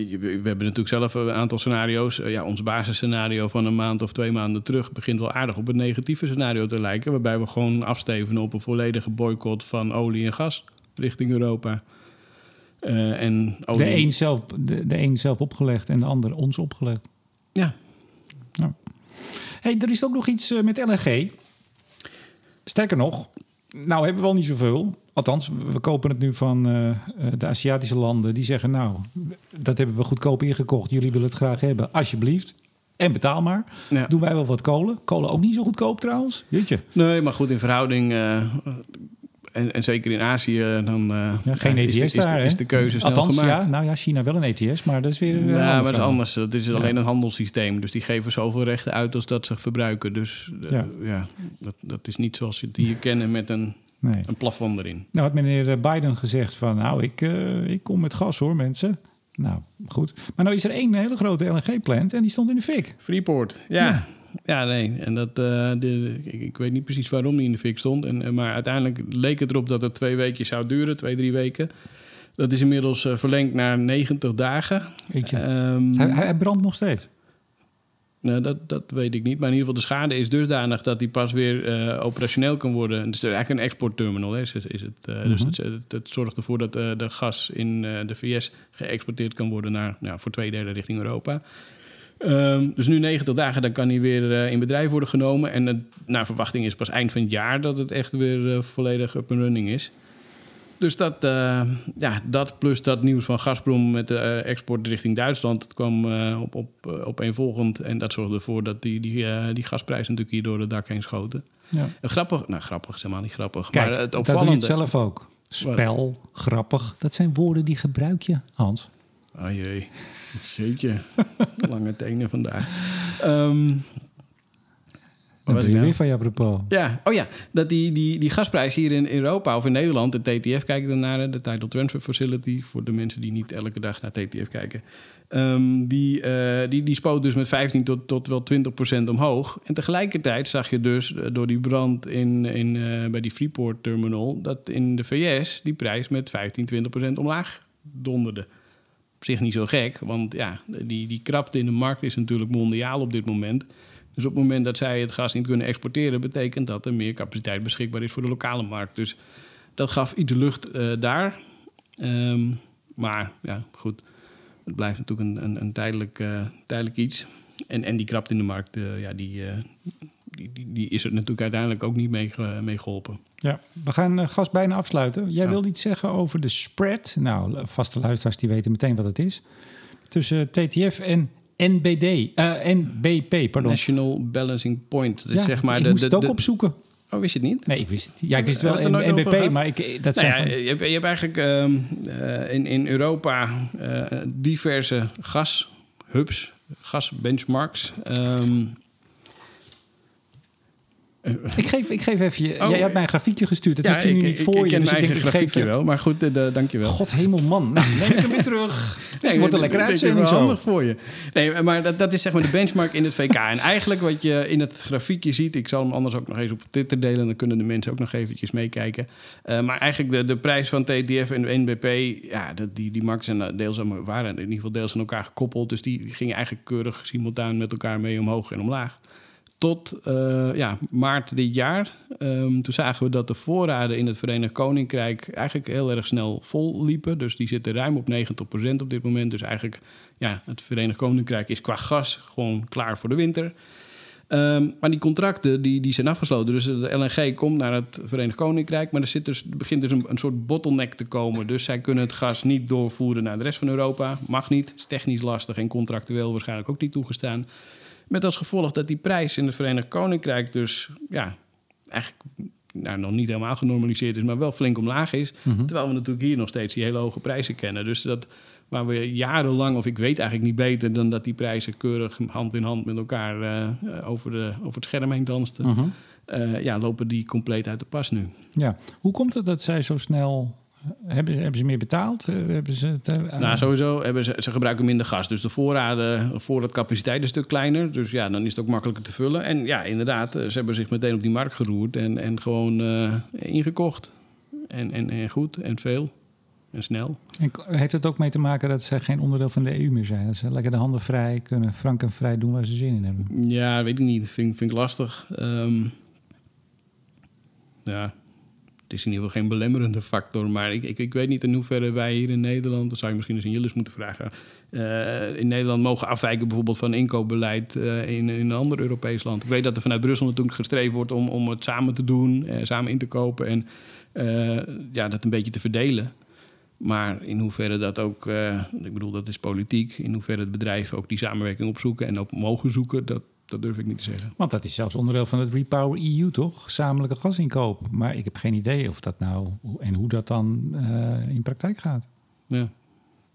Speaker 2: we hebben natuurlijk zelf een aantal scenario's. Eh, ja, ons basisscenario van een maand of twee maanden terug... begint wel aardig op het negatieve scenario te lijken... waarbij we gewoon afstevenen op een volledige boycott van olie en gas... richting Europa. Eh, en olie...
Speaker 1: De een, zelf, de, de een zelf opgelegd en de ander ons opgelegd.
Speaker 2: Ja,
Speaker 1: hey, er is ook nog iets eh, met LNG. Sterker nog, nou hebben we al niet zoveel. Althans, we kopen het nu van eh, eh, de Aziatische landen. Die zeggen, nou, dat hebben we goedkoop ingekocht. Jullie willen het graag hebben, alsjeblieft. En betaal maar.
Speaker 2: Ja.
Speaker 1: Doen wij wel wat kolen. Kolen ook niet zo goedkoop trouwens. Jeetje.
Speaker 2: Nee, maar goed, in verhouding... eh, en, en zeker in Azië, dan eh,
Speaker 1: Ja, geen
Speaker 2: is, de-
Speaker 1: ETS
Speaker 2: is, de,
Speaker 1: daar,
Speaker 2: is de keuze snel
Speaker 1: Althans,
Speaker 2: gemaakt.
Speaker 1: ja, nou ja, China wel een ETS, maar dat is weer... een
Speaker 2: Ja,
Speaker 1: ander
Speaker 2: maar dat is anders. Dat is
Speaker 1: Ja.
Speaker 2: alleen een handelssysteem. Dus die geven zoveel rechten uit als dat ze verbruiken. Dus eh,
Speaker 1: Ja.
Speaker 2: ja, dat, dat is niet zoals je het hier kennen met een,
Speaker 1: Nee.
Speaker 2: een plafond erin.
Speaker 1: Nou had meneer eh, Biden gezegd van, nou, ik, eh, ik kom met gas hoor, mensen. Nou, goed. Maar nou is er één hele grote LNG-plant en die stond in de fik.
Speaker 2: Freeport, ja. Ja, nee. En dat, eh, de, ik, ik weet niet precies waarom die in de fik stond. En, eh, maar uiteindelijk leek het erop dat het twee weken zou duren, twee, drie weken. Dat is inmiddels eh, verlengd naar 90 dagen. Ehm,
Speaker 1: hij, brandt nog steeds.
Speaker 2: Nou, dat, dat weet ik niet. Maar in ieder geval, de schade is dusdanig dat die pas weer operationeel kan worden. Het is eigenlijk een exportterminal. Hè, is, is het, Dus het, het, het zorgt ervoor dat de gas in de VS geëxporteerd kan worden naar, nou, voor twee derde richting Europa. Ehm, dus nu 90 dagen, dan kan hij weer eh, in bedrijf worden genomen. En het, naar verwachting is pas eind van het jaar dat het echt weer eh, volledig up and running is. Dus dat, eh, ja, dat plus dat nieuws van Gazprom met de export richting Duitsland... dat kwam op, op, opeenvolgend. En dat zorgde ervoor dat die, die, die gasprijzen natuurlijk hier door het dak heen schoten.
Speaker 1: Ja.
Speaker 2: Grappig, nou grappig is helemaal niet grappig.
Speaker 1: Kijk,
Speaker 2: maar het
Speaker 1: dat doe je
Speaker 2: opvallende...
Speaker 1: het zelf ook. Spel, grappig. Dat zijn woorden die gebruik je, Hans.
Speaker 2: Oh jee, jeetje. [laughs] Lange tenen vandaag. Ehm
Speaker 1: Dan
Speaker 2: was
Speaker 1: ben je
Speaker 2: ik nou?
Speaker 1: weer van je apropos.
Speaker 2: Ja, oh ja, dat die, die, die gasprijs hier in Europa of in Nederland, de TTF kijken dan naar, hè, de Tidal Transfer Facility, voor de mensen die niet elke dag naar TTF kijken. Ehm, die, eh, die, die spoot dus met 15 tot, tot wel 20 procent omhoog. En tegelijkertijd zag je dus eh, door die brand in, in, eh, bij die Freeport Terminal... dat in de VS die prijs met 15, 20 procent omlaag donderde. Op zich niet zo gek, want ja, die, die krapte in de markt is natuurlijk mondiaal op dit moment... Dus op het moment dat zij het gas niet kunnen exporteren, betekent dat er meer capaciteit beschikbaar is voor de lokale markt. Dus dat gaf iets lucht eh, daar. Ehm, maar ja, goed. Het blijft natuurlijk een, een, een tijdelijk, eh, tijdelijk iets. En, en die krapte in de markt, eh, ja, die, die, die, die is er natuurlijk uiteindelijk ook niet mee, mee geholpen.
Speaker 1: Ja, we gaan eh, gas bijna afsluiten. Jij
Speaker 2: Ja.
Speaker 1: wilde iets zeggen over de spread. Nou, vaste luisteraars die weten meteen wat het is. Tussen TTF en NBD, eh, NBP, pardon.
Speaker 2: National Balancing Point. Dat is
Speaker 1: Ja,
Speaker 2: zeg maar
Speaker 1: ik
Speaker 2: de,
Speaker 1: moest
Speaker 2: de,
Speaker 1: het ook
Speaker 2: de-
Speaker 1: opzoeken.
Speaker 2: Oh, wist je het niet?
Speaker 1: Nee, ik wist het. niet. Ja, ik wist het wel
Speaker 2: over
Speaker 1: NBP, maar ik, eh, dat
Speaker 2: Nou
Speaker 1: zijn
Speaker 2: ja,
Speaker 1: van...
Speaker 2: je, hebt, je hebt eigenlijk ehm, eh, in, in Europa eh, diverse gashubs, gasbenchmarks. Ehm
Speaker 1: Ik geef, ik geef even je...
Speaker 2: Oh,
Speaker 1: jij had mij een grafiekje gestuurd. Dat heb je nu
Speaker 2: ik,
Speaker 1: niet voor
Speaker 2: ik
Speaker 1: je.
Speaker 2: ken
Speaker 1: dus
Speaker 2: mijn
Speaker 1: ik
Speaker 2: eigen
Speaker 1: denk, ik geef
Speaker 2: grafiekje wel, maar goed, uh, dankjewel.
Speaker 1: God hemel man. Nou, neem ik hem weer terug. [laughs] Het wordt een lekkere
Speaker 2: denk,
Speaker 1: uitzending zo.
Speaker 2: handig voor je. Nee, maar dat, dat is zeg maar de benchmark in het VK. En eigenlijk wat je in het grafiekje ziet... ik zal hem anders ook nog eens op Twitter delen... dan kunnen de mensen ook nog eventjes meekijken. Uh, maar eigenlijk de, de prijs van TTF en de NBP... ja, dat, die, die markten zijn deels aan, waren in ieder geval deels aan elkaar gekoppeld. Dus die gingen eigenlijk keurig simultaan met elkaar mee omhoog en omlaag. Tot uh, ja, maart dit jaar. Um, toen zagen we dat de voorraden in het Verenigd Koninkrijk eigenlijk heel erg snel vol liepen. Dus die zitten ruim op 90% op dit moment. Dus eigenlijk, ja, het Verenigd Koninkrijk is qua gas gewoon klaar voor de winter. Um, maar die contracten die, die zijn afgesloten. Dus de LNG komt naar het Verenigd Koninkrijk. Maar er zit dus, begint dus een, een soort bottleneck te komen. Dus zij kunnen het gas niet doorvoeren naar de rest van Europa. Mag niet. Is technisch lastig en contractueel waarschijnlijk ook niet toegestaan. Met als gevolg dat die prijs in het Verenigd Koninkrijk dus ja, eigenlijk nou, nog niet helemaal genormaliseerd is, maar wel flink omlaag is.
Speaker 1: Mhm.
Speaker 2: Terwijl we natuurlijk hier nog steeds die hele hoge prijzen kennen. Dus dat waar we jarenlang, of ik weet eigenlijk niet beter dan dat die prijzen keurig hand in hand met elkaar uh, over, de, over het scherm heen dansten. Mm-hmm. Uh, ja, lopen die compleet uit de pas nu.
Speaker 1: Ja, hoe komt het dat zij zo snel hebben, hebben ze meer betaald? Hebben ze het, uh,
Speaker 2: nou, sowieso hebben ze, ze gebruiken minder gas. Dus de voorraden, voorraadcapaciteit is een stuk kleiner. Dus ja, dan is het ook makkelijker te vullen. En ja, inderdaad, ze hebben zich meteen op die markt geroerd en, en gewoon uh, ingekocht. En, en, en goed en veel en snel.
Speaker 1: En heeft het ook mee te maken dat ze geen onderdeel van de EU meer zijn? Dat ze lekker de handen vrij kunnen, frank en vrij doen waar ze zin in hebben?
Speaker 2: Ja, weet ik niet. Vind, vind ik lastig. Um, ja, het is in ieder geval geen belemmerende factor. Maar ik, ik, ik weet niet in hoeverre wij hier in Nederland, dat zou je misschien eens in Jillis moeten vragen, uh, in Nederland mogen afwijken bijvoorbeeld van inkoopbeleid uh, in, in een ander Europees land. Ik weet dat er vanuit Brussel natuurlijk gestreefd wordt om, om het samen te doen, uh, samen in te kopen en ja, dat een beetje te verdelen. Maar in hoeverre dat ook, ik bedoel, dat is politiek, in hoeverre het bedrijf ook die samenwerking opzoeken en ook mogen zoeken, dat, dat durf ik niet te zeggen.
Speaker 1: Want dat is zelfs onderdeel van het Repower EU, toch? Gezamenlijke gasinkoop. Maar ik heb geen idee of dat nou en hoe dat dan uh, in praktijk gaat.
Speaker 2: Ja.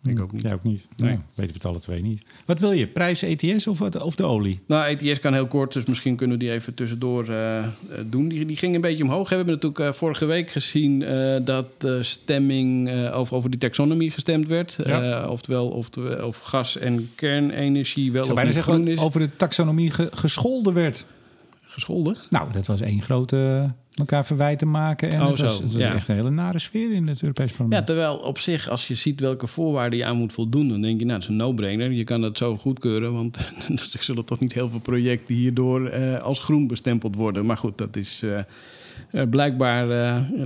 Speaker 2: Ik ook niet.
Speaker 1: Jij ook niet. Nee. Nou, weten we het alle twee niet. Wat wil je? Prijs ETS of, of de olie?
Speaker 2: Nou, ETS kan heel kort, dus misschien kunnen we die even tussendoor uh, doen. Die, die ging een beetje omhoog. We hebben natuurlijk uh, vorige week gezien uh, dat de stemming over, over die taxonomie gestemd werd. Ja. oftewel of, of gas en kernenergie wel
Speaker 1: of niet groen is. over de taxonomie ge gescholden werd.
Speaker 2: Gescholden?
Speaker 1: Nou, dat was één grote elkaar verwijten maken. En oh, het was, het was echt een hele nare sfeer in het Europees parlement.
Speaker 2: Ja, terwijl op zich, als je ziet welke voorwaarden je aan moet voldoen... dan denk je, nou, dat is een no-brainer. Je kan dat zo goedkeuren, want [laughs] er zullen toch niet heel veel projecten... hierdoor uh, als groen bestempeld worden. Maar goed, dat is... Uh, uh, blijkbaar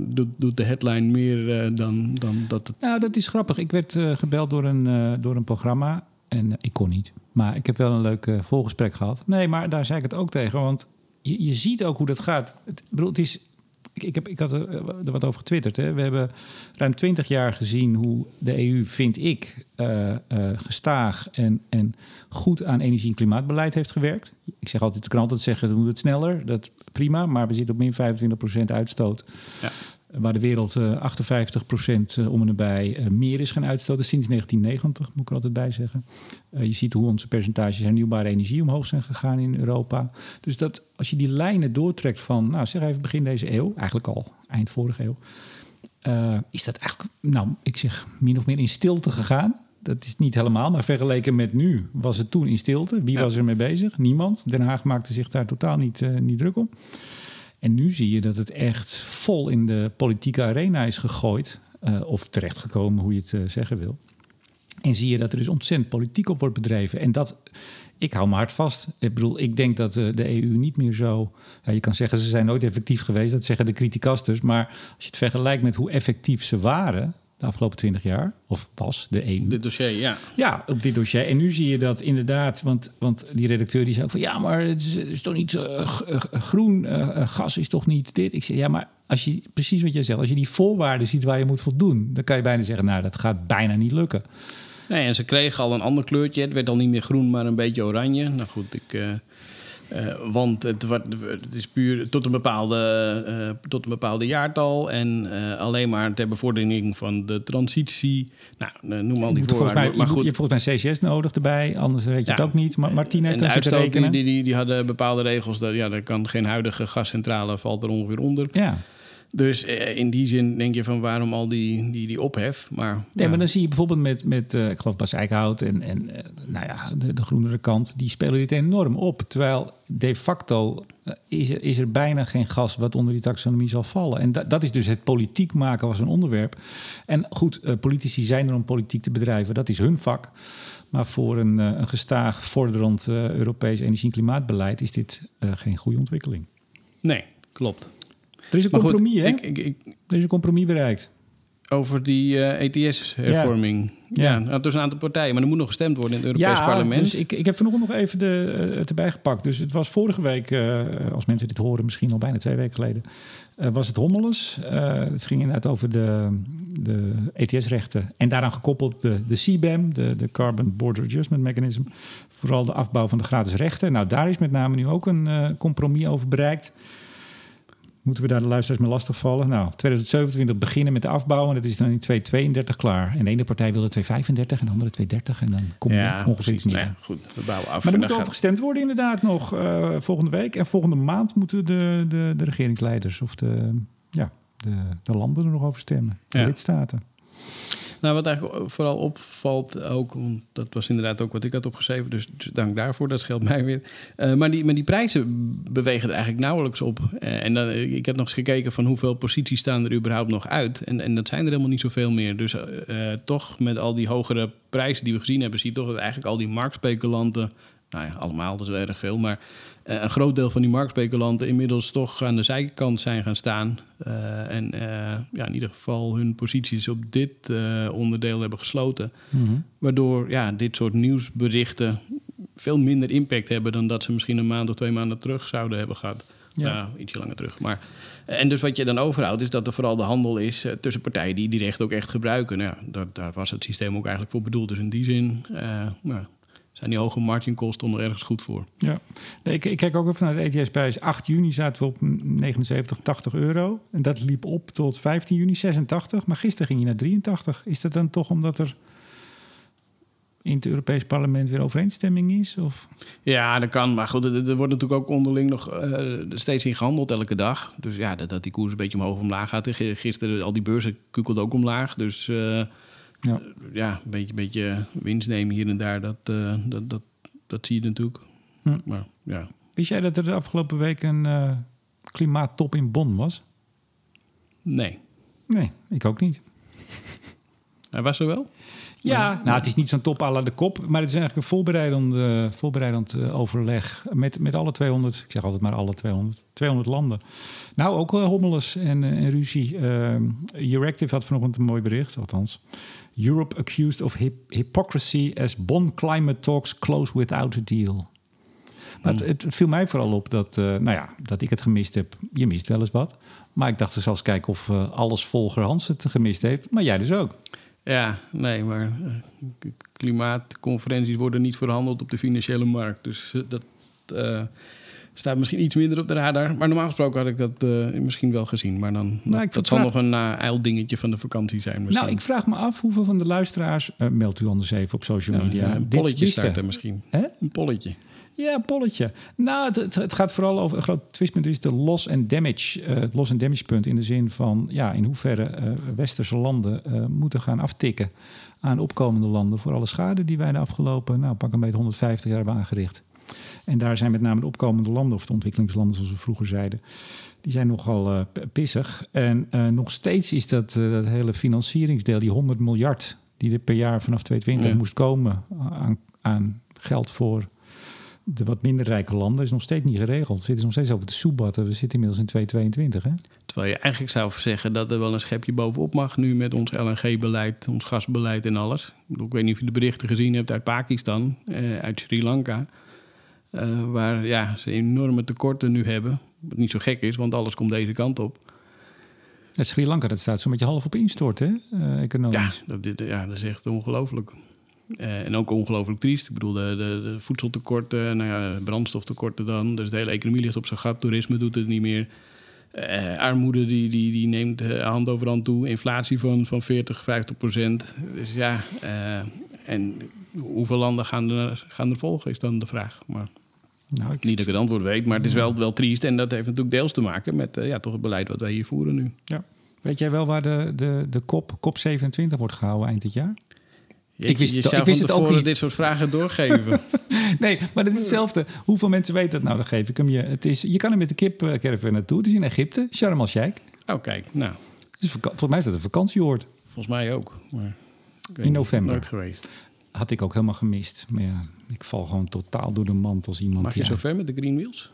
Speaker 2: doet, doet, de headline meer dan, dan dat het...
Speaker 1: Nou, dat is grappig. Ik werd gebeld door een, door een programma en ik kon niet. Maar ik heb wel een leuk volgesprek gehad. Nee, maar daar zei ik het ook tegen, want je, je ziet ook hoe dat gaat. Het, bedoel, het is, ik, ik, heb, ik had er, wat over getwitterd. Hè. We hebben ruim twintig jaar gezien hoe de EU, vind ik, uh, uh, gestaag en, en goed aan energie- en klimaatbeleid heeft gewerkt. Ik zeg altijd, de kan altijd zeggen, we moeten het sneller. Dat prima, maar we zitten op min 25% uitstoot. Ja waar de wereld 58 eh, procent eh, om en nabij eh, meer is gaan uitstoten sinds 1990, moet ik er altijd bij zeggen. je ziet hoe onze percentages hernieuwbare energie omhoog zijn gegaan in Europa. Dus dat als je die lijnen doortrekt van, nou zeg even begin deze eeuw, eigenlijk al eind vorige eeuw, is dat eigenlijk, nou ik zeg min of meer in stilte gegaan. Dat is niet helemaal, maar vergeleken met nu was het toen in stilte. Wie was er mee bezig? Niemand. Den Haag maakte zich daar totaal niet, niet druk om. En nu zie je dat het echt vol in de politieke arena is gegooid. Uh, of terechtgekomen, hoe je het uh, zeggen wil. En zie je dat er dus ontzettend politiek op wordt bedreven. En dat, ik hou me hard vast. Ik bedoel, ik denk dat uh, de EU niet meer zo... Je kan zeggen, ze zijn nooit effectief geweest. Dat zeggen de criticasters. Maar als je het vergelijkt met hoe effectief ze waren de afgelopen twintig jaar. Of was de EU.
Speaker 2: Dit dossier, ja.
Speaker 1: Ja, op dit dossier. En nu zie je dat inderdaad, want, want die redacteur die zei ook van ja, maar het is, het is toch niet uh, groen, uh, gas is toch niet dit. Ik zei ja, maar als je precies wat jij zegt, als je die voorwaarden ziet waar je moet voldoen, dan kan je bijna zeggen, nou, dat gaat bijna niet lukken.
Speaker 2: Nee, en ze kregen al een ander kleurtje. Het werd al niet meer groen, maar een beetje oranje. Nou goed, ik. Uh uh, want het, het, is puur tot een bepaalde, uh, tot een bepaalde jaartal en uh, alleen maar ter bevordering van de transitie. Nou, noem al die voorwaarden.
Speaker 1: maar goed. je hebt volgens mij CCS nodig erbij, anders weet je ja, het ook niet. Maar Martien heeft
Speaker 2: en de rekenen. Die, die, die, hadden bepaalde regels. Dat, ja, er kan geen huidige gascentrale valt er ongeveer onder.
Speaker 1: Ja.
Speaker 2: Dus eh, in die zin denk je van waarom al die, die, die ophef. Maar,
Speaker 1: nee, maar dan zie je bijvoorbeeld met, met uh, ik geloof Bas Eickhout en, en uh, nou ja, de, de groenere kant, die spelen dit enorm op. Terwijl de facto is, er, is er bijna geen gas wat onder die taxonomie zal vallen. En da, dat is dus het politiek maken was een onderwerp. En goed, politici zijn er om politiek te bedrijven, dat is hun vak. Maar voor een, een gestaag vorderend Europees energie- en klimaatbeleid is dit geen goede ontwikkeling.
Speaker 2: Nee, klopt.
Speaker 1: Er is een compromis, hè? Ik, ik, er is een compromis bereikt.
Speaker 2: Over die uh, eh, ETS-hervorming. Ja, ja. Nou, een aantal partijen, maar er moet nog gestemd worden in het Europees ja, Parlement.
Speaker 1: Dus ik, ik heb vanochtend nog even de, het erbij gepakt. Dus het was vorige week, uh, als mensen dit horen, misschien al bijna twee weken geleden, was het Hommeles. het ging inderdaad over de, de ETS-rechten. En daaraan gekoppeld de, de CBAM, de, de Carbon Border Adjustment Mechanism. Vooral de afbouw van de gratis rechten. Nou, daar is met name nu ook een compromis over bereikt. Moeten we daar de luisteraars mee lastigvallen? Nou, 2027 beginnen met de afbouw en dat is dan in 2032 klaar. En de ene partij wilde 235 en de andere 230 en dan kom je ja, ongeveer niet
Speaker 2: nee, goed, we bouwen af.
Speaker 1: Maar er moet over gestemd worden inderdaad nog uh, volgende week. En volgende maand moeten de, de, de regeringsleiders of de, ja, de, de landen er nog over stemmen. De ja. lidstaten.
Speaker 2: Nou, wat eigenlijk vooral opvalt ook, want dat was inderdaad ook wat ik had opgeschreven, dus, dus dank daarvoor, dat scheelt mij weer. Uh, maar, die, maar die prijzen bewegen er eigenlijk nauwelijks op. Uh, en dan, ik heb nog eens gekeken van hoeveel posities staan er überhaupt nog uit. En, en dat zijn er helemaal niet zoveel meer. Dus toch met al die hogere prijzen die we gezien hebben, zie je toch dat eigenlijk al die marktspeculanten, nou ja, allemaal, dat is wel erg veel, maar eh, een groot deel van die marktspeculanten inmiddels toch aan de zijkant zijn gaan staan. Uh, en uh, ja, in ieder geval hun posities op dit onderdeel hebben gesloten.
Speaker 1: Mhm.
Speaker 2: Waardoor ja, dit soort nieuwsberichten veel minder impact hebben dan dat ze misschien een maand of twee maanden terug zouden hebben gehad.
Speaker 1: Ja.
Speaker 2: Ja, ietsje langer terug. Maar, en dus wat je dan overhoudt, is dat er vooral de handel is eh, tussen partijen die die recht ook echt gebruiken. Nou, ja, daar, daar was het systeem ook eigenlijk voor bedoeld. Dus in die zin eh, nou, zijn die hoge marginkosten er ergens goed voor.
Speaker 1: Ja, nee, ik, ik kijk ook even naar de ETS-prijs. 8 juni zaten we op 79, 80 euro. En dat liep op tot 15 juni 86. Maar gisteren ging je naar 83. Is dat dan toch omdat er in het Europees Parlement weer overeenstemming is? Of?
Speaker 2: Ja, dat kan. Maar goed, er, er wordt natuurlijk ook onderling nog uh, steeds in gehandeld elke dag. Dus ja, dat, dat die koers een beetje omhoog of omlaag gaat. Gisteren al die beurzen kukelden ook omlaag. Dus uh, ja. ja, een beetje, beetje winst nemen hier en daar, dat, uh, dat, dat, dat zie je natuurlijk.
Speaker 1: Hm.
Speaker 2: Maar, ja.
Speaker 1: Wist jij dat er de afgelopen week een klimaattop in Bonn was?
Speaker 2: Nee.
Speaker 1: Nee, ik ook niet. [laughs]
Speaker 2: Hij was er wel?
Speaker 1: Ja, nou, het is niet zo'n top à la de kop, maar het is eigenlijk een voorbereidend, uh, voorbereidend uh, overleg met, met alle 200, ik zeg altijd maar alle 200, 200 landen. Nou, ook uh, hommeles en, en ruzie. Euractiv had vanochtend een mooi bericht, althans. Europe accused of hip hypocrisy as Bonn climate talks close without a deal. Maar het, het, viel mij vooral op dat, nou ja, dat ik het gemist heb. Je mist wel eens wat. Maar ik dacht er zelfs kijken of alles volger Hans het gemist heeft. Maar jij dus ook.
Speaker 2: Ja, nee, maar uh, klimaatconferenties worden niet verhandeld op de financiële markt. Dus dat uh, staat misschien iets minder op de radar. Maar normaal gesproken had ik dat misschien wel gezien. Maar dan
Speaker 1: Nou,
Speaker 2: dat, dat zal nog een uh, dingetje van de vakantie zijn. Misschien.
Speaker 1: Nou, ik vraag me af hoeveel van de luisteraars... meldt u anders even op social media.
Speaker 2: Ja, een polletje starten misschien.
Speaker 1: Hè?
Speaker 2: Een polletje.
Speaker 1: Ja, een polletje. Nou, het, het, het, gaat vooral over een groot twistpunt is de loss and damage. Uh, het loss and damage punt in de zin van ja, in hoeverre uh, westerse landen uh, moeten gaan aftikken aan opkomende landen voor alle schade die wij de afgelopen, nou pak een beetje 150 jaar hebben aangericht. En daar zijn met name de opkomende landen, of de ontwikkelingslanden zoals we vroeger zeiden, die zijn nogal pissig. En nog steeds is dat, dat hele financieringsdeel, die 100 miljard die er per jaar vanaf 2020 ja. moest komen aan, aan geld voor de wat minder rijke landen is nog steeds niet geregeld. Zitten nog steeds over de soepbatten. We zitten inmiddels in 2022. Hè?
Speaker 2: Terwijl je eigenlijk zou zeggen dat er wel een schepje bovenop mag nu met ons LNG-beleid, ons gasbeleid en alles. Ik weet niet of je de berichten gezien hebt uit Pakistan, eh, uit Sri Lanka. Uh, waar ja, ze enorme tekorten nu hebben. Wat niet zo gek is, want alles komt deze kant op.
Speaker 1: Ja, Sri Lanka, dat staat zo'n beetje half op instort, hè? Uh, economisch.
Speaker 2: Ja, dat, ja, dat is echt ongelooflijk. Uh, en ook ongelooflijk triest. Ik bedoel, de, de, de voedseltekorten, nou ja, brandstoftekorten dan. Dus de hele economie ligt op zijn gat. Toerisme doet het niet meer. Uh, armoede die, die, die neemt uh, hand over hand toe. Inflatie van, van 40, 50 procent. Dus ja, en hoeveel landen gaan er, gaan er volgen, is dan de vraag. Maar
Speaker 1: nou, ik
Speaker 2: niet dat ik het antwoord weet, maar het is wel, wel triest. En dat heeft natuurlijk deels te maken met ja, toch het beleid wat wij hier voeren nu.
Speaker 1: Ja. Weet jij wel waar de, de, de COP, COP 27 wordt gehouden eind dit jaar?
Speaker 2: Je, ik wist, het, ik wist het ook niet. dit soort vragen doorgeven. [laughs]
Speaker 1: nee, maar het is hetzelfde. Hoeveel mensen weten dat nou? Dan geef ik hem je. Het is, je kan er met de kipcaravan naartoe. Het is in Egypte, Sharm el-Sheikh.
Speaker 2: Oh, kijk. Nou.
Speaker 1: Dus volgens mij is dat een vakantieoord.
Speaker 2: Volgens mij ook. Maar
Speaker 1: in november.
Speaker 2: Nooit geweest.
Speaker 1: Had ik ook helemaal gemist. Maar ja, ik val gewoon totaal door de mand als iemand.
Speaker 2: Mag je
Speaker 1: ja.
Speaker 2: zo ver met de Green Wheels?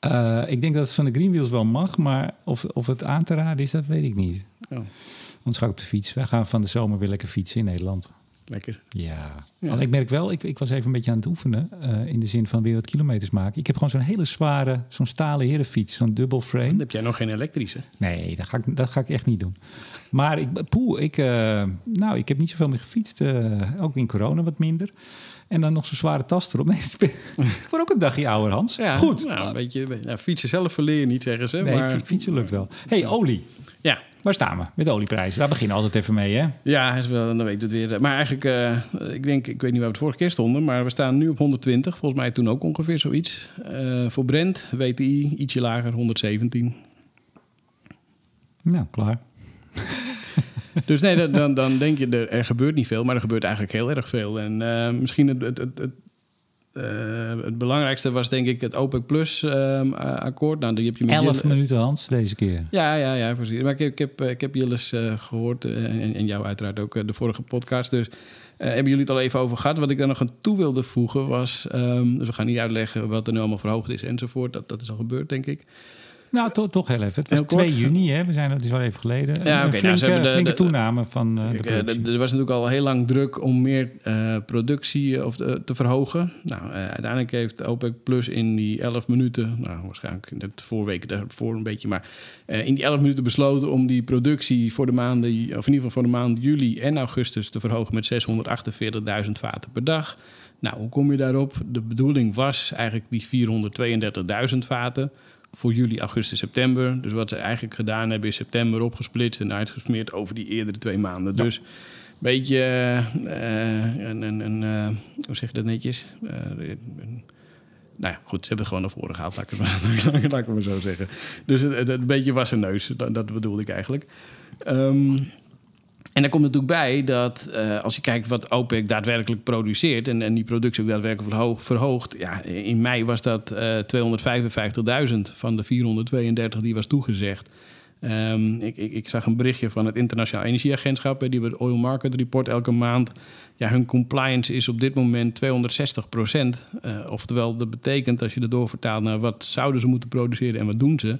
Speaker 1: Uh, ik denk dat het van de Green Wheels wel mag. Maar of, of het aan te raden is, dat weet ik niet.
Speaker 2: Oh.
Speaker 1: Anders ga ik op de fiets. Wij gaan van de zomer weer lekker fietsen in Nederland.
Speaker 2: Lekker.
Speaker 1: Ja. ja. Al, ik merk wel, ik, ik was even een beetje aan het oefenen. Uh, in de zin van weer wat kilometers maken. Ik heb gewoon zo'n hele zware, zo'n stalen herenfiets. Zo'n dubbel frame.
Speaker 2: Dan heb jij nog geen elektrische?
Speaker 1: Nee, dat ga ik, dat ga ik echt niet doen. Maar ik, poeh, ik, uh, nou, ik heb niet zoveel meer gefietst. Uh, ook in corona wat minder. En dan nog zo'n zware tas erop. Nee, [laughs] ik word ook een dagje ouder, Hans.
Speaker 2: Ja,
Speaker 1: Goed.
Speaker 2: Nou, een beetje, nou, fietsen zelf verleer je niet, zeggen ze.
Speaker 1: Nee,
Speaker 2: maar...
Speaker 1: fietsen lukt wel. hey, olie.
Speaker 2: Ja.
Speaker 1: Waar staan we met de olieprijzen? Daar beginnen we altijd even mee, hè?
Speaker 2: Ja, is wel, dan weet het weer. Maar eigenlijk, uh, ik denk, ik weet niet waar we het vorige keer stonden, maar we staan nu op 120. Volgens mij toen ook ongeveer zoiets. Uh, voor Brent, WTI, ietsje lager, 117.
Speaker 1: Nou, klaar.
Speaker 2: Dus nee, dan, dan, dan denk je, er, er, gebeurt niet veel, maar er gebeurt eigenlijk heel erg veel. En uh, misschien het, het, het, eh, het belangrijkste was denk ik het OPEC Plus eh, akkoord. Nou, die heb je met
Speaker 1: 11
Speaker 2: Jille-
Speaker 1: minuten, Hans, deze keer.
Speaker 2: Ja, ja, ja, precies. Maar ik, heb- ik heb, eh, ik heb Jilles eh, gehoord eh, en, en jou uiteraard ook eh, de vorige podcast. Dus eh, hebben jullie het al even over gehad. Wat ik daar nog aan toe wilde voegen was... ehm, dus we gaan niet uitleggen wat er nu allemaal verhoogd is enzovoort. Dat, dat is al gebeurd, denk ik.
Speaker 1: Nou, to- toch heel even. Het was
Speaker 2: Heel kort.
Speaker 1: 2 juni, hè? We zijn, het is wel even geleden.
Speaker 2: Ja,
Speaker 1: een
Speaker 2: oké, nou,
Speaker 1: flinke,
Speaker 2: hebben de-
Speaker 1: flinke
Speaker 2: de-
Speaker 1: toename van eh, de
Speaker 2: eh,
Speaker 1: productie.
Speaker 2: er was natuurlijk al heel lang druk om meer eh, productie of, te verhogen. Nou, uiteindelijk heeft OPEC Plus in die 11 minuten, nou waarschijnlijk net voorweken daarvoor een beetje, maar in die 11 minuten besloten om die productie voor de maanden, of in ieder geval voor de maanden juli en augustus te verhogen met 648.000 vaten per dag. Nou, hoe kom je daarop? De bedoeling was eigenlijk die 432.000 vaten voor juli, augustus, september. Dus wat ze eigenlijk gedaan hebben is september opgesplitst en uitgesmeerd over die eerdere twee maanden.
Speaker 1: Ja.
Speaker 2: Dus een beetje eh, een, een, een eh, hoe zeg je dat netjes? Eh, een- nou ja, goed, ze hebben het gewoon naar voren gehaald, laat ik het maar, [laughs] zo zeggen. Dus het, het, een beetje was een neus, dat, dat bedoelde ik eigenlijk. Ehm, en daar komt natuurlijk bij dat eh, als je kijkt wat OPEC daadwerkelijk produceert en, en die productie ook daadwerkelijk verhoog, verhoogt. Ja, in mei was dat eh 255.000 van de 432 die was toegezegd. Ehm, ik, ik, ik zag een berichtje van het Internationaal Energieagentschap. Die hebben het Oil Market Report elke maand. Ja, hun compliance is op dit moment 260 procent. oftewel, dat betekent als je dat doorvertaalt naar wat zouden ze moeten produceren en wat doen ze.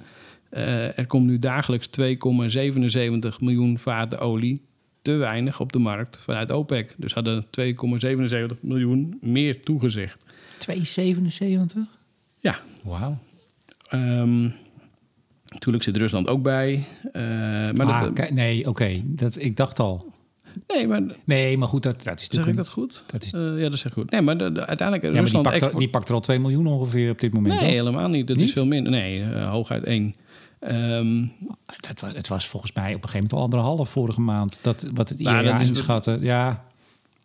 Speaker 2: Eh, er komt nu dagelijks 2,77 miljoen vaten olie te weinig op de markt vanuit OPEC. Dus hadden 2,77 miljoen meer toegezegd.
Speaker 1: 2,77?
Speaker 2: Ja.
Speaker 1: Wauw.
Speaker 2: Um, natuurlijk zit Rusland ook bij. Eh, maar
Speaker 1: ah, nee, oké. Dat Ik dacht al.
Speaker 2: Nee, maar,
Speaker 1: nee, maar goed, dat, dat is
Speaker 2: Zeg dat goed?
Speaker 1: Dat is,
Speaker 2: eh, ja, dat is ik goed. Nee, maar de, uiteindelijk...
Speaker 1: Ja, maar
Speaker 2: Rusland
Speaker 1: die, pakt er, al 2 miljoen ongeveer op dit moment.
Speaker 2: Nee, helemaal niet. Dat is veel minder. Nee, eh, hooguit 1. Ehm,
Speaker 1: dat, het was volgens mij op een gegeven moment al anderhalf vorige maand. Dat, wat het IEA
Speaker 2: nou,
Speaker 1: inschatten. Ja,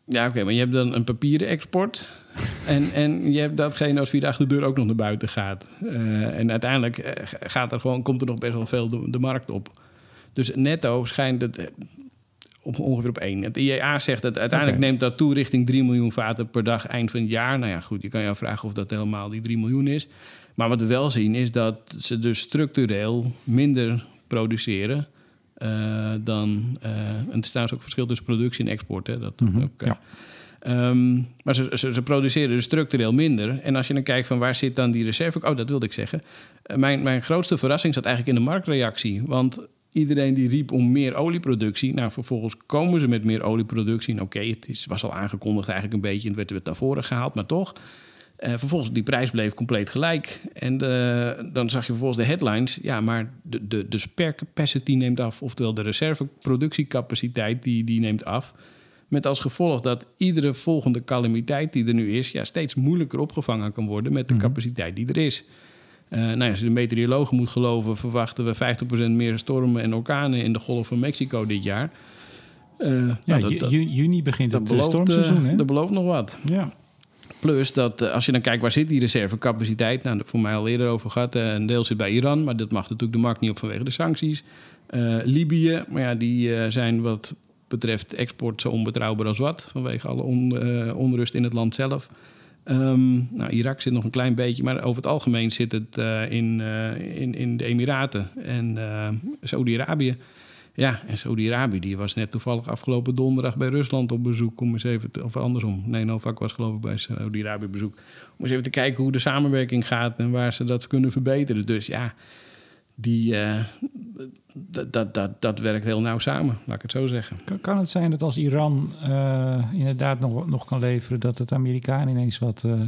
Speaker 2: ja oké, maar je hebt dan een papieren export. [laughs] en, en je hebt datgene als via de achterdeur ook nog naar buiten gaat. Eh, en uiteindelijk eh, gaat er gewoon, komt er nog best wel veel de, de markt op. Dus netto schijnt het op, ongeveer op één. Het IEA zegt dat uiteindelijk neemt dat toe richting 3 miljoen vaten per dag eind van het jaar. Nou ja, goed, je kan je afvragen of dat helemaal die 3 miljoen is. Maar wat we wel zien is dat ze dus structureel minder produceren eh, dan... eh, en het is trouwens ook verschil tussen productie en export. Hè, dat
Speaker 1: Mhm,
Speaker 2: ook, eh,
Speaker 1: ja.
Speaker 2: Ehm, maar ze, ze, ze produceren dus structureel minder. En als je dan kijkt van waar zit dan die reserve... Oh, dat wilde ik zeggen. Eh, mijn, mijn grootste verrassing zat eigenlijk in de marktreactie. Want iedereen die riep om meer olieproductie... Nou, vervolgens komen ze met meer olieproductie. En Oké, het is, was al aangekondigd eigenlijk een beetje... en het werd weer naar voren gehaald, maar toch... Eh, vervolgens, die prijs bleef compleet gelijk. En eh, dan zag je vervolgens de headlines. Ja, maar de, de, de spare capacity neemt af. Oftewel de reserveproductiecapaciteit die, die neemt af. Met als gevolg dat iedere volgende calamiteit die er nu is... Ja, steeds moeilijker opgevangen kan worden met de
Speaker 1: Mhm.
Speaker 2: capaciteit die er is. Eh, nou ja, als je de meteorologen moet geloven... verwachten we 50% meer stormen en orkanen in de Golf van Mexico dit jaar. Eh,
Speaker 1: ja
Speaker 2: nou, dat-
Speaker 1: ju-
Speaker 2: dat-
Speaker 1: ju- juni begint
Speaker 2: dat
Speaker 1: het eh,
Speaker 2: belooft,
Speaker 1: stormseizoen. hè?
Speaker 2: dat belooft nog wat.
Speaker 1: ja.
Speaker 2: Plus dat als je dan kijkt waar zit die reservecapaciteit, nou, daar voor mij al eerder over gehad. eh, een deel zit bij Iran, maar dat mag natuurlijk de markt niet op vanwege de sancties. Libië, maar ja, die zijn wat betreft export zo onbetrouwbaar als wat, vanwege alle on- onrust in het land zelf. Ehm, nou, Irak zit nog een klein beetje, maar over het algemeen zit het eh, in, eh, in, in de Emiraten en eh Saudi-Arabië. Ja, en Saudi-Arabië die was net toevallig afgelopen donderdag bij Rusland op bezoek. Om eens even of andersom. Nee, Novak was geloof ik bij Saudi-Arabië bezoek. Om eens even te kijken hoe de samenwerking gaat en waar ze dat kunnen verbeteren. Dus ja, die, eh, dat, dat, dat, werkt heel nauw samen, laat ik het zo zeggen.
Speaker 1: Kan, kan het zijn dat als Iran eh, inderdaad nog, nog kan leveren... dat het Amerikaan ineens wat eh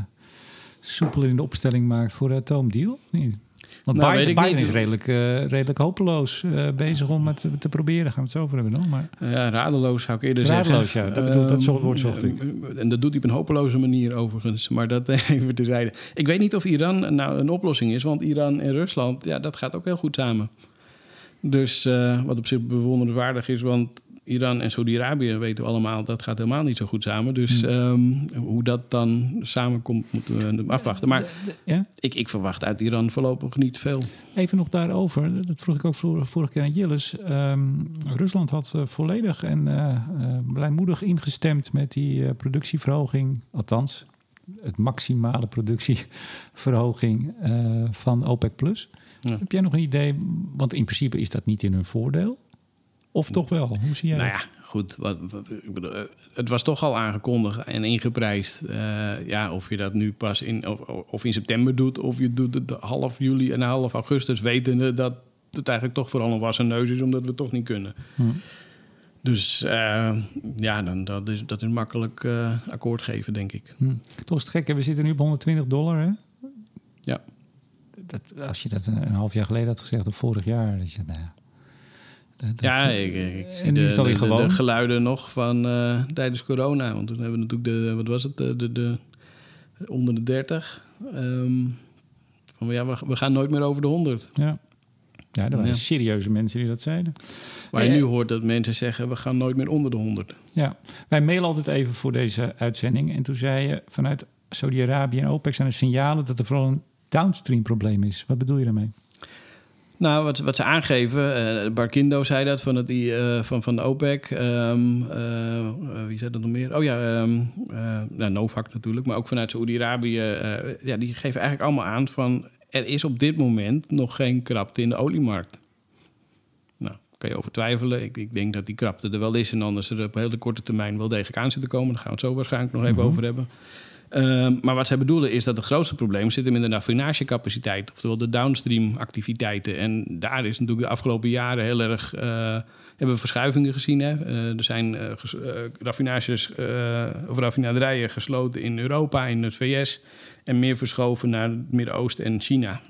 Speaker 1: soepeler in de opstelling maakt voor de atoomdeal? Nee. Want
Speaker 2: Nou,
Speaker 1: Biden, is redelijk, eh, redelijk hopeloos eh, bezig om het te proberen. Gaan we het zo over hebben nog. Maar
Speaker 2: Ja, radeloos zou ik eerder
Speaker 1: Radeloos,
Speaker 2: zeggen.
Speaker 1: ja. Dat bedoel- dat
Speaker 2: Ehm,
Speaker 1: woord zocht ik.
Speaker 2: eh, En dat doet hij op een hopeloze manier overigens. Maar dat [laughs] even terzijde. Ik weet niet of Iran nou een oplossing is. Want Iran en Rusland, ja, dat gaat ook heel goed samen. Dus eh, wat op zich bewonderenswaardig is. Want Iran en Saudi-Arabië weten we allemaal... dat gaat helemaal niet zo goed samen. Dus
Speaker 1: Hmm.
Speaker 2: ehm, hoe dat dan samenkomt, moeten we afwachten. Maar
Speaker 1: De- de- ja?
Speaker 2: ik, ik verwacht uit Iran voorlopig niet veel.
Speaker 1: Even nog daarover, dat vroeg ik ook vor- vorige keer aan Jillis. Ehm, Rusland had eh, volledig en eh, eh, blijmoedig ingestemd met die productieverhoging. Althans, het maximale productieverhoging uh, van OPEC Plus. Heb jij nog een idee? Want in principe is dat niet in hun voordeel. Of toch wel? Hoe zie jij
Speaker 2: nou
Speaker 1: dat?
Speaker 2: ja, goed. Wat, ik bedoel, eh, het was toch al aangekondigd en ingeprijsd. Uh, ja, of je dat nu pas in, of, of, in september doet, of je doet het half juli en half augustus, wetende dat het eigenlijk toch vooral een wassen neus is, omdat we het toch niet kunnen. Hm. Dus uh, ja, dan, dat, is, dat is makkelijk akkoord geven, denk ik.
Speaker 1: Hm. Toch is het gek, we zitten nu op 120 dollar, hè?
Speaker 2: Ja.
Speaker 1: Dat, als je dat een half jaar geleden had gezegd, of vorig jaar, dat je, nou ja,
Speaker 2: ja, ik, ik zie de, de, de, geluiden nog van uh, tijdens corona. Want toen hebben we natuurlijk de, wat was het, de, de, de onder de 30. Um, van ja, we, we, gaan nooit meer over de 100.
Speaker 1: Ja, ja er waren ja. serieuze mensen die dat zeiden.
Speaker 2: Waar je nu hoort dat mensen zeggen, we gaan nooit meer onder de 100.
Speaker 1: Ja, wij mailen altijd even voor deze uitzending. En toen zei je, vanuit Saudi-Arabië en OPEC zijn er signalen dat er vooral een downstream probleem is. Wat bedoel je daarmee?
Speaker 2: Nou, wat, wat ze aangeven, uh, Barkindo zei dat van, het, uh, van, van de OPEC. Um, uh, wie zei dat nog meer? Oh ja, um, nou, Novak natuurlijk, maar ook vanuit Saoedi-Arabië. ja, die geven eigenlijk allemaal aan van... er is op dit moment nog geen krapte in de oliemarkt. Nou, kan je over twijfelen. Ik, ik denk dat die krapte er wel is en anders er op hele korte termijn wel degelijk aan zit te komen. Daar gaan we het zo waarschijnlijk nog even mhm. over hebben. Ehm, maar wat zij bedoelen is dat het grootste probleem zit in de raffinagecapaciteit, oftewel de downstream activiteiten. En daar is natuurlijk de afgelopen jaren heel erg. Uh, hebben we verschuivingen gezien. Hè? Uh, er zijn uh, raffinages of raffinaderijen gesloten in Europa, in het VS. En meer verschoven naar het Midden-Oosten en China.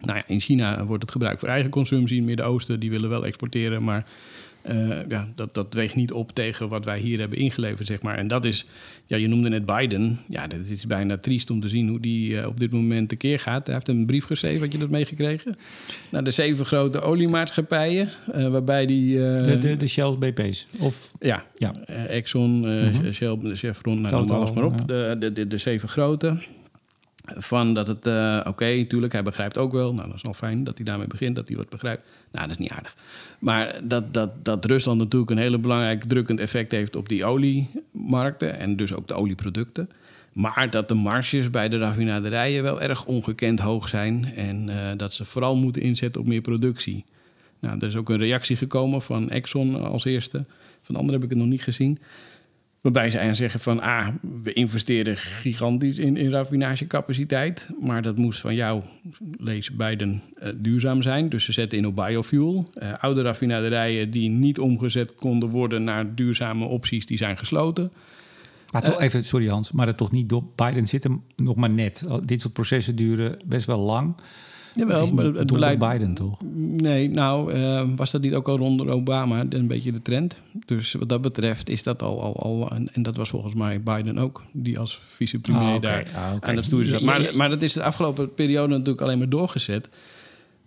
Speaker 2: Nou ja, in China wordt het gebruikt voor eigen consumptie. In het Midden-Oosten, die willen wel exporteren, maar uh, ja, dat, dat weegt niet op tegen wat wij hier hebben ingeleverd, zeg maar. En dat is, ja, je noemde net Biden. Ja, dat is bijna triest om te zien hoe die uh, op dit moment tekeer gaat. Hij heeft een brief geschreven, had je dat meegekregen? Naar de zeven grote oliemaatschappijen, uh, waarbij die...
Speaker 1: de, de, de Shell BP's? Of...
Speaker 2: Ja, ja. Exxon, -huh. Shell, Chevron, nou, noem alles maar op. De, de, de, de zeven grote van dat het, uh, oké, okay, tuurlijk, hij begrijpt ook wel. Nou, dat is wel fijn dat hij daarmee begint, dat hij wat begrijpt. Nou, dat is niet aardig. Maar dat, dat, dat Rusland natuurlijk een hele belangrijk drukkend effect heeft op die oliemarkten en dus ook de olieproducten. Maar dat de marges bij de raffinaderijen wel erg ongekend hoog zijn en uh, dat ze vooral moeten inzetten op meer productie. Nou, er is ook een reactie gekomen van Exxon als eerste. Van de anderen heb ik het nog niet gezien. Waarbij zij zeggen van, ah, we investeren gigantisch in, in raffinagecapaciteit. Maar dat moest van jou, lees beiden, uh, duurzaam zijn. Dus ze zetten in op biofuel. Uh, oude raffinaderijen die niet omgezet konden worden naar duurzame opties, die zijn gesloten.
Speaker 1: Maar toch, uh, even, sorry Hans, maar dat toch niet door Biden zitten nog maar net. Dit soort processen duren best wel lang.
Speaker 2: Jawel, het,
Speaker 1: maar het beleid Biden toch?
Speaker 2: Nee, nou uh, was dat niet ook al onder Obama een beetje de trend. Dus wat dat betreft is dat al, al, al en, dat was volgens mij Biden ook, die als vicepremier ah, okay. daar ah, okay. aan het stoer zat. Maar, maar dat is de afgelopen periode natuurlijk alleen maar doorgezet.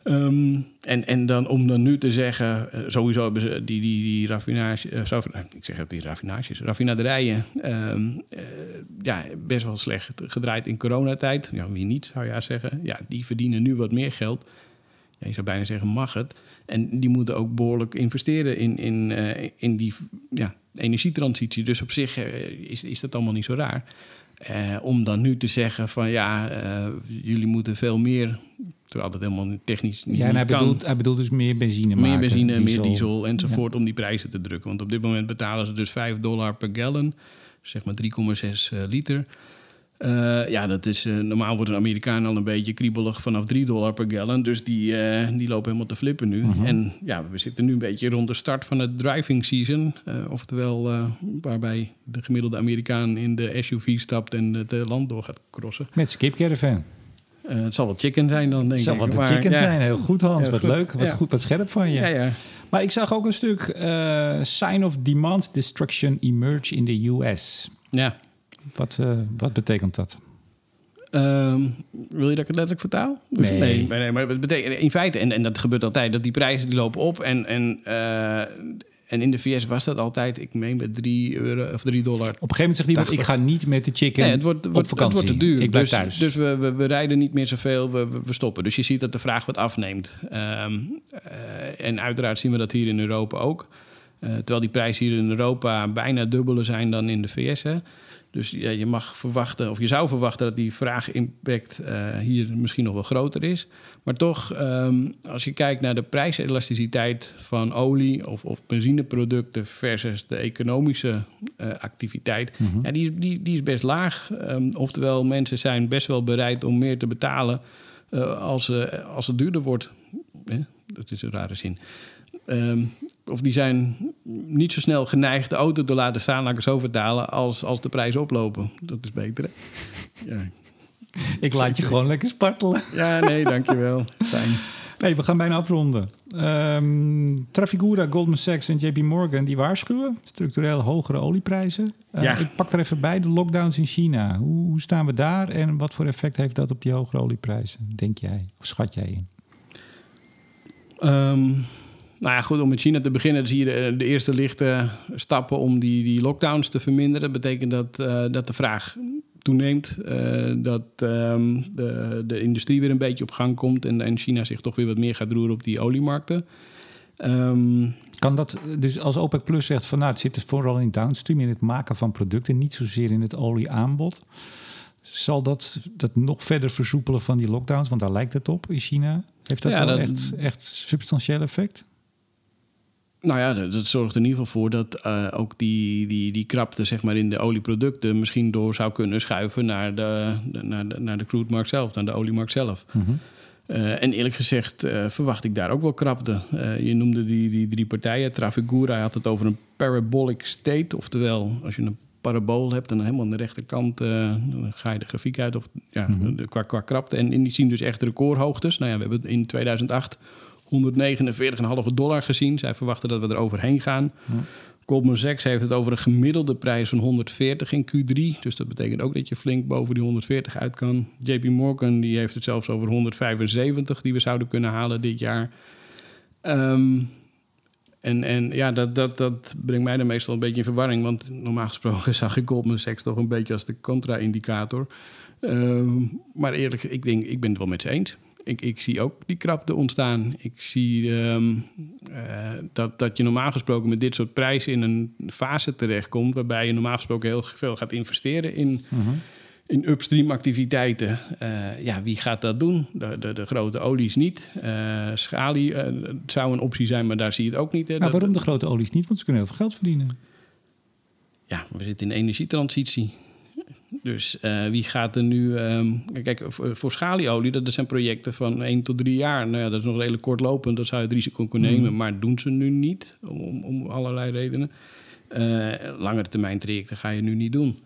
Speaker 2: Um, en, en dan om dan nu te zeggen, uh, sowieso hebben ze die, die, die raffinage, uh, zo, ik zeg ook die raffinages, raffinaderijen, uh, ja, best wel slecht gedraaid in coronatijd. Ja, wie niet, zou je zeggen. Ja, die verdienen nu wat meer geld. Ja, je zou bijna zeggen, mag het. En die moeten ook behoorlijk investeren in, in, in die ja, energietransitie. Dus op zich is, is dat allemaal niet zo raar. Om dan nu te zeggen van ja, jullie moeten veel meer Terwijl dat helemaal technisch niet
Speaker 1: Ja, en hij bedoelt, hij bedoelt dus meer benzine Meer maken,
Speaker 2: benzine, diesel. meer diesel enzovoort ja. om die prijzen te drukken. Want op dit moment betalen ze dus 5 dollar per gallon. Zeg maar 3,6 uh, liter. Uh, ja, dat is, uh, normaal wordt een Amerikaan al een beetje kriebelig vanaf 3 dollar per gallon. Dus die, uh, die lopen helemaal te flippen nu. -huh. En ja, we zitten nu een beetje rond de start van het driving season. oftewel, waarbij de gemiddelde Amerikaan in de SUV stapt en het land door gaat crossen.
Speaker 1: Met skip caravan.
Speaker 2: Uh, het zal wel chicken zijn dan, denk ik.
Speaker 1: Het zal wel de chicken ja. zijn. Heel goed, Hans. Wat goed. leuk. Wat ja. goed, wat scherp van je.
Speaker 2: Ja,
Speaker 1: maar ik zag ook een stuk uh, sign of demand destruction emerge in the US.
Speaker 2: Ja.
Speaker 1: Wat, uh, wat betekent dat?
Speaker 2: Um, wil je dat ik het letterlijk vertaal?
Speaker 1: Nee.
Speaker 2: nee, nee maar het betekent in feite, en, en dat gebeurt altijd, dat die prijzen die lopen op en, en en in de VS was dat altijd, ik meen met 3 euro of 3 dollar. Op een
Speaker 1: gegeven moment zegt iemand, ik ga niet met de chicken
Speaker 2: nee, het wordt,
Speaker 1: op
Speaker 2: wordt,
Speaker 1: vakantie.
Speaker 2: Het wordt te duur.
Speaker 1: Ik blijf
Speaker 2: dus,
Speaker 1: thuis.
Speaker 2: Dus we, we, we, rijden niet meer zoveel, we, we stoppen. Dus je ziet dat de vraag wat afneemt. Um, uh, en uiteraard zien we dat hier in Europa ook. terwijl die prijzen hier in Europa bijna dubbele zijn dan in de VS. Hè. Dus ja, je mag verwachten, of je zou verwachten dat die vraagimpact uh, hier misschien nog wel groter is. Maar toch, ehm, als je kijkt naar de prijselasticiteit van olie of, of benzineproducten versus de economische uh, activiteit,
Speaker 1: Mhm.
Speaker 2: ja, die, die, die is best laag. Ehm, oftewel, mensen zijn best wel bereid om meer te betalen uh, als, als het duurder wordt. Eh, dat is een rare zin. Ehm, of die zijn niet zo snel geneigd de auto te laten staan, laat ik het zo vertalen, als, als de prijzen oplopen. Dat is beter. Hè? Ja. [laughs]
Speaker 1: Ik laat je gewoon lekker spartelen.
Speaker 2: Ja, nee, dankjewel. Fijn.
Speaker 1: Nee, we gaan bijna afronden. Um, Trafigura, Goldman Sachs en JP Morgan die waarschuwen. Structureel hogere olieprijzen. Uh,
Speaker 2: Ja.
Speaker 1: Ik pak er even bij, de lockdowns in China. Hoe, hoe staan we daar en wat voor effect heeft dat op die hogere olieprijzen? Denk jij of schat jij in?
Speaker 2: Ehm, nou ja, goed, om met China te beginnen, zie je de, de eerste lichte stappen om die, die lockdowns te verminderen. Dat betekent dat, uh, dat de vraag toeneemt, uh, dat um, de, de industrie weer een beetje op gang komt en, en China zich toch weer wat meer gaat roeren op die oliemarkten. Um,
Speaker 1: kan dat dus als OPEC Plus zegt van nou, het zit vooral in downstream, in het maken van producten, niet zozeer in het olieaanbod. Zal dat, dat nog verder versoepelen van die lockdowns? Want daar lijkt het op in China. Heeft dat
Speaker 2: Ja,
Speaker 1: wel
Speaker 2: dat-
Speaker 1: echt, echt substantieel effect?
Speaker 2: Nou ja, dat, dat zorgt er in ieder geval voor dat eh, ook die, die, die krapte zeg maar, in de olieproducten misschien door zou kunnen schuiven naar de, de- naar de, naar de crudemarkt zelf, naar de oliemarkt zelf. Eh, en eerlijk gezegd eh, verwacht ik daar ook wel krapte. Je noemde die, die drie partijen. Trafigura had het over een parabolic state. Oftewel, als je een parabool hebt en helemaal aan de rechterkant... ga je de grafiek uit of, ja, de, qua, qua krapte. En, en die zien dus echt recordhoogtes. Nou ja, we hebben in 2008 149,5 dollar gezien. Zij verwachten dat we er overheen gaan. Goldman Sachs heeft het over een gemiddelde prijs van 140 in Q3. Dus dat betekent ook dat je flink boven die 140 uit kan. JP Morgan die heeft het zelfs over 175 die we zouden kunnen halen dit jaar. Ehm, en, en ja, dat, dat, dat brengt mij dan meestal een beetje in verwarring. Want normaal gesproken zag ik Goldman Sachs toch een beetje als de contra-indicator. Ehm, maar eerlijk, ik, denk, ik ben het wel met ze eens. Ik, ik zie ook die krapte ontstaan. Ik zie ehm, eh, dat, dat je normaal gesproken met dit soort prijzen in een fase terechtkomt... waarbij je normaal gesproken heel veel gaat investeren in, in upstream activiteiten. Eh, ja, wie gaat dat doen? De, de, de grote olies niet. Schalie eh, het zou een optie zijn, maar daar zie je het ook niet. Hè. Dat-
Speaker 1: waarom de grote olies niet? Want ze kunnen heel veel geld verdienen.
Speaker 2: ja, we zitten in energietransitie. Dus eh, wie gaat er nu... ehm, kijk, voor, voor schalieolie, dat zijn projecten van 1 tot 3 jaar. Nou ja, dat is nog redelijk kortlopend. Dat zou je het risico kunnen nemen. Maar doen ze nu niet, om, om allerlei redenen. Eh langere termijn trajecten ga je nu niet doen.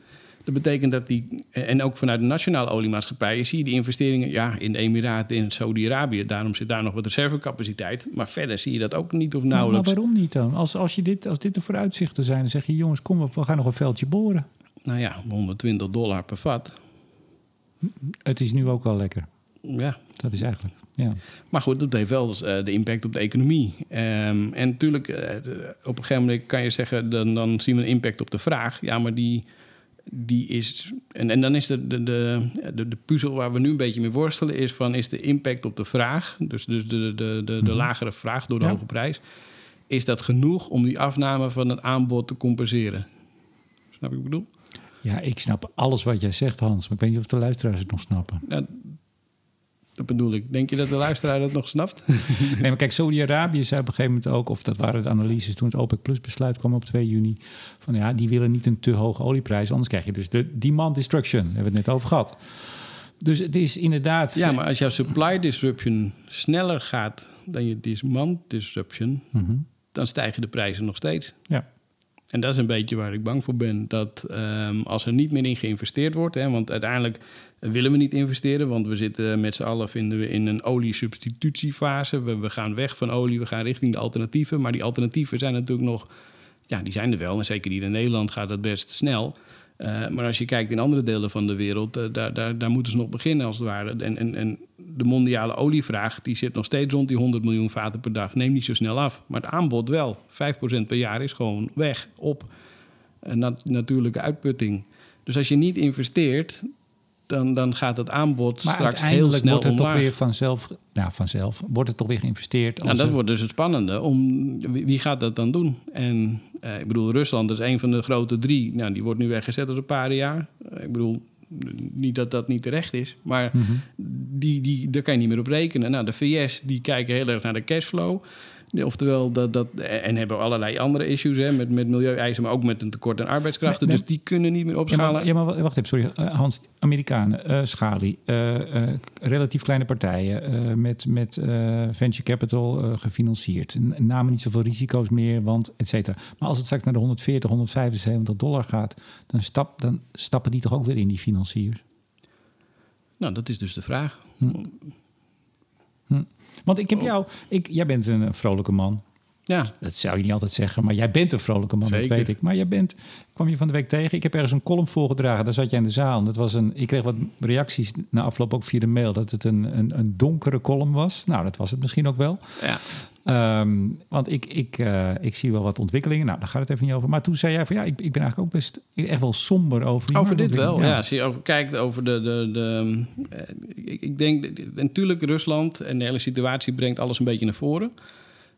Speaker 2: Dat betekent dat die... En ook vanuit de nationale oliemaatschappijen... zie je die investeringen ja, in de Emiraten, in Saudi-Arabië. Daarom zit daar nog wat reservecapaciteit. Maar verder zie je dat ook niet of
Speaker 1: Nou, maar
Speaker 2: nauwelijks.
Speaker 1: waarom niet dan? Als, als, je dit, als dit de vooruitzichten zijn, dan zeg je... jongens, kom op, we gaan nog een veldje boren.
Speaker 2: Nou ja, 120 dollar per vat.
Speaker 1: Het is nu ook wel lekker.
Speaker 2: Ja,
Speaker 1: Dat is eigenlijk, ja.
Speaker 2: Maar goed, dat heeft wel eh, de impact op de economie. Ehm, en natuurlijk, eh, op een gegeven moment kan je zeggen, dan, dan zien we een impact op de vraag. Ja, maar die, die is. En, en dan is de, de, de, de, de puzzel waar we nu een beetje mee worstelen, is van is de impact op de vraag, dus, dus de, de, de, de lagere vraag door de
Speaker 1: Ja.
Speaker 2: hoge prijs, is dat genoeg om die afname van het aanbod te compenseren? Snap je wat ik bedoel?
Speaker 1: Ja, ik snap alles wat jij zegt, Hans. Maar ik weet niet of de luisteraars het nog snappen.
Speaker 2: Nou, dat bedoel ik. Denk je dat de luisteraar dat nog snapt? [laughs]
Speaker 1: Nee, maar kijk, Saudi-Arabië zei op een gegeven moment ook... of dat waren de analyses toen het OPEC Plus besluit kwam op 2 juni... van ja, die willen niet een te hoge olieprijs... anders krijg je dus de demand destruction. Daar hebben we het net over gehad. Dus het is inderdaad...
Speaker 2: Ja, maar als jouw supply disruption sneller gaat dan je demand disruption,
Speaker 1: Mhm.
Speaker 2: dan stijgen de prijzen nog steeds.
Speaker 1: Ja.
Speaker 2: En dat is een beetje waar ik bang voor ben. Dat ehm, als er niet meer in geïnvesteerd wordt, hè, want uiteindelijk willen we niet investeren, want we zitten met z'n allen vinden we in een oliesubstitutiefase. We, we gaan weg van olie, we gaan richting de alternatieven. Maar die alternatieven zijn natuurlijk nog, ja, die zijn er wel. En zeker hier in Nederland gaat dat best snel. Eh, maar als je kijkt in andere delen van de wereld, eh, daar, daar, daar moeten ze nog beginnen als het ware. En, en, en de mondiale olievraag die zit nog steeds rond die 100 miljoen vaten per dag. Neemt niet zo snel af. Maar het aanbod wel. 5% per jaar is gewoon weg op eh, nat- natuurlijke uitputting. Dus als je niet investeert, dan, dan gaat het aanbod
Speaker 1: Maar
Speaker 2: straks heel
Speaker 1: uiteindelijk
Speaker 2: snel
Speaker 1: wordt het toch weer vanzelf, nou vanzelf, wordt het toch weer geïnvesteerd.
Speaker 2: Nou,
Speaker 1: als
Speaker 2: dat
Speaker 1: er-
Speaker 2: wordt dus het spannende. Om, wie gaat dat dan doen? En eh, ik bedoel, Rusland is een van de grote drie. Nou, die wordt nu weggezet als een paar jaar. Eh, ik bedoel, niet dat dat niet terecht is. Maar
Speaker 1: Mhm.
Speaker 2: die, die, daar kan je niet meer op rekenen. Nou, de VS die kijken heel erg naar de cashflow. Oftewel, dat, dat, en hebben allerlei andere issues hè, met, met milieueisen, maar ook met een tekort aan arbeidskrachten. Dus die kunnen niet meer
Speaker 1: Ja
Speaker 2: opschalen.
Speaker 1: maar, ja, maar wacht even, sorry. Eh, Hans, Amerikanen, eh Schali, eh, eh, relatief kleine partijen met, met venture capital gefinancierd. Namen niet zoveel risico's meer, want et cetera. Maar als het straks naar de 140, 175 dollar gaat, dan, stap, dan stappen die toch ook weer in die financiers.
Speaker 2: Nou, dat is dus de vraag.
Speaker 1: Want ik heb jou, ik, jij bent een vrolijke man.
Speaker 2: Ja,
Speaker 1: Dat zou je niet altijd zeggen, maar jij bent een vrolijke man,
Speaker 2: Zeker.
Speaker 1: dat weet ik. Maar jij bent, kwam je van de week tegen. Ik heb ergens een column voorgedragen, daar zat jij in de zaal. En Dat was een, ik kreeg wat reacties na afloop ook via de mail dat het een, een, een donkere column was. Nou, dat was het misschien ook wel.
Speaker 2: ja.
Speaker 1: Ehm, want ik, ik, eh, ik zie wel wat ontwikkelingen. Nou, daar gaat het even niet over. Maar toen zei jij van ja, ik, ik ben eigenlijk ook best echt wel somber over
Speaker 2: Over dit wel,
Speaker 1: marktontwikkeling.
Speaker 2: ja. Als je over, kijkt over de... de, de eh, ik, ik denk, natuurlijk Rusland en de hele situatie brengt alles een beetje naar voren.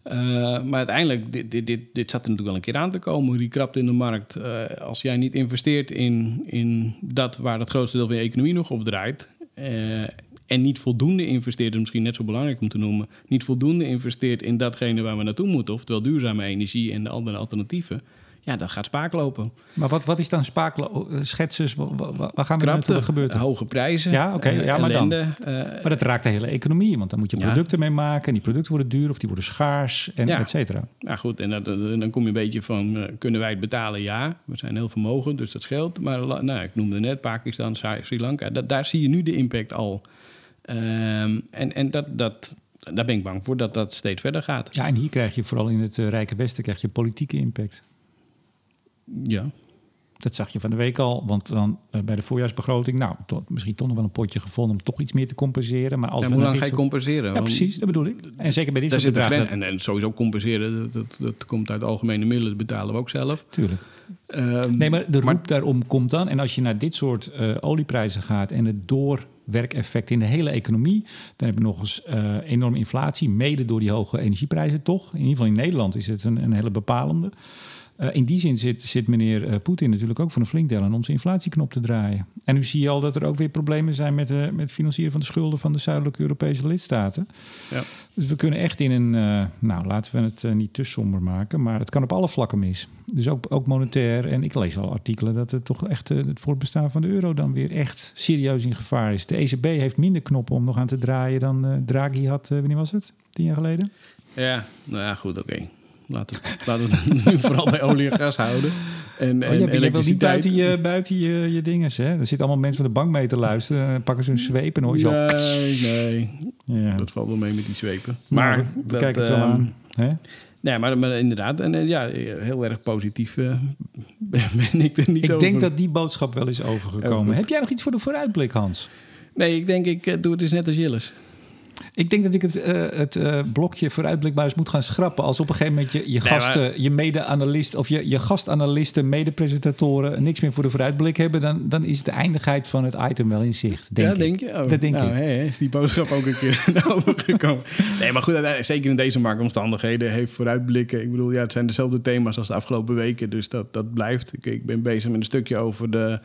Speaker 2: Eh, maar uiteindelijk, dit, dit, dit, dit zat er natuurlijk wel een keer aan te komen. Die krapte in de markt. Eh, als jij niet investeert in, in dat waar het grootste deel van je economie nog op draait... eh, en niet voldoende investeert, is misschien net zo belangrijk om te noemen... niet voldoende investeert in datgene waar we naartoe moeten... oftewel duurzame energie en de andere alternatieven... ja, dat gaat spaak lopen.
Speaker 1: Maar wat, wat is dan spakelen? Eh, Schetsers, wa- waar gaan we naartoe? Wat gebeurt er?
Speaker 2: hoge prijzen,
Speaker 1: Ja, oké,
Speaker 2: eh,
Speaker 1: ja, maar dan.
Speaker 2: ellende, eh,
Speaker 1: Maar dat raakt de hele economie, want dan moet je
Speaker 2: Ja.
Speaker 1: producten mee maken. En die producten worden duur of die worden schaars en
Speaker 2: Ja.
Speaker 1: et cetera.
Speaker 2: Nou goed, en dat, dan kom je een beetje van, kunnen wij het betalen? Ja, we zijn heel vermogen, dus dat scheelt. Maar nou, ik noemde net Pakistan, Sri Lanka. Dat, daar zie je nu de impact al. Ehm, en en dat, dat, daar ben ik bang voor dat dat steeds verder gaat.
Speaker 1: Ja, en hier krijg je vooral in het Rijke Westen krijg je politieke impact.
Speaker 2: Ja,
Speaker 1: Dat zag je van de week al, want dan eh, bij de voorjaarsbegroting, nou, tot, misschien toch nog wel een potje gevonden om toch iets meer te compenseren. Maar als
Speaker 2: en
Speaker 1: we
Speaker 2: hoe lang ga je compenseren?
Speaker 1: Ja, precies, dat bedoel ik. En zeker bij dit soort bedragen.
Speaker 2: En, en sowieso compenseren, dat, dat, dat komt uit algemene middelen, dat betalen we ook zelf.
Speaker 1: Tuurlijk.
Speaker 2: Ehm,
Speaker 1: Nee, maar de roep daarom komt dan. En als je naar dit soort eh, olieprijzen gaat en het doorwerkeffect in de hele economie, dan heb je nog eens eh, enorme inflatie, mede door die hoge energieprijzen toch. In ieder geval in Nederland is het een, een hele bepalende. Eh, in die zin zit, zit meneer eh, Poetin natuurlijk ook voor een flink deel aan om zijn inflatieknop te draaien. En nu zie je al dat er ook weer problemen zijn met, eh, met het financieren van de schulden van de zuidelijke Europese lidstaten.
Speaker 2: Ja.
Speaker 1: Dus we kunnen echt in een, nou laten we het niet te somber maken, maar het kan op alle vlakken mis. Dus ook, ook monetair. En ik lees al artikelen dat het toch echt het voortbestaan van de euro dan weer echt serieus in gevaar is. De ECB heeft minder knoppen om nog aan te draaien dan Draghi had, wanneer was het? Tien jaar geleden?
Speaker 2: Ja, nou ja, goed, oké. Laten, we- laten we het [laughs] nu vooral bij olie en gas houden. En,
Speaker 1: Oh,
Speaker 2: en
Speaker 1: je, niet buiten je, buiten je, je dinges, hè? Er zitten allemaal mensen van de bank mee te luisteren. Dan pakken ze hun zweep en hoor je zo...
Speaker 2: Nee, nee.
Speaker 1: Ja.
Speaker 2: Dat valt wel mee met die zwepen.
Speaker 1: Maar
Speaker 2: Maar
Speaker 1: we
Speaker 2: dat,
Speaker 1: kijken het wel
Speaker 2: ehm,
Speaker 1: aan. Hè?
Speaker 2: Nee, maar, maar inderdaad. En eh, ja, heel erg positief eh, [laughs] ben ik er niet
Speaker 1: Ik
Speaker 2: over.
Speaker 1: denk dat die boodschap wel is overgekomen.
Speaker 2: Over.
Speaker 1: Heb jij nog iets voor de vooruitblik, Hans?
Speaker 2: Nee, ik denk ik eh, doe het eens net als Jilles.
Speaker 1: Ik denk dat ik het, eh, het eh, blokje vooruitblikbaar eens moet gaan schrappen. Als op een gegeven moment je, je
Speaker 2: Nee,
Speaker 1: gasten, je mede-analyst of je, je gastanalisten, mede-presentatoren niks meer voor de vooruitblik hebben, dan, dan is de eindigheid van het item wel in zicht. Denk
Speaker 2: ja,
Speaker 1: ik.
Speaker 2: denk je? Oh,
Speaker 1: Dat denk
Speaker 2: nou,
Speaker 1: ik.
Speaker 2: Is die boodschap ook een keer [laughs] naar overgekomen. Nee, maar goed, zeker in deze marktomstandigheden heeft vooruitblikken. Ik bedoel, ja, het zijn dezelfde thema's als de afgelopen weken. Dus dat, dat blijft. Ik, ik ben bezig met een stukje over de,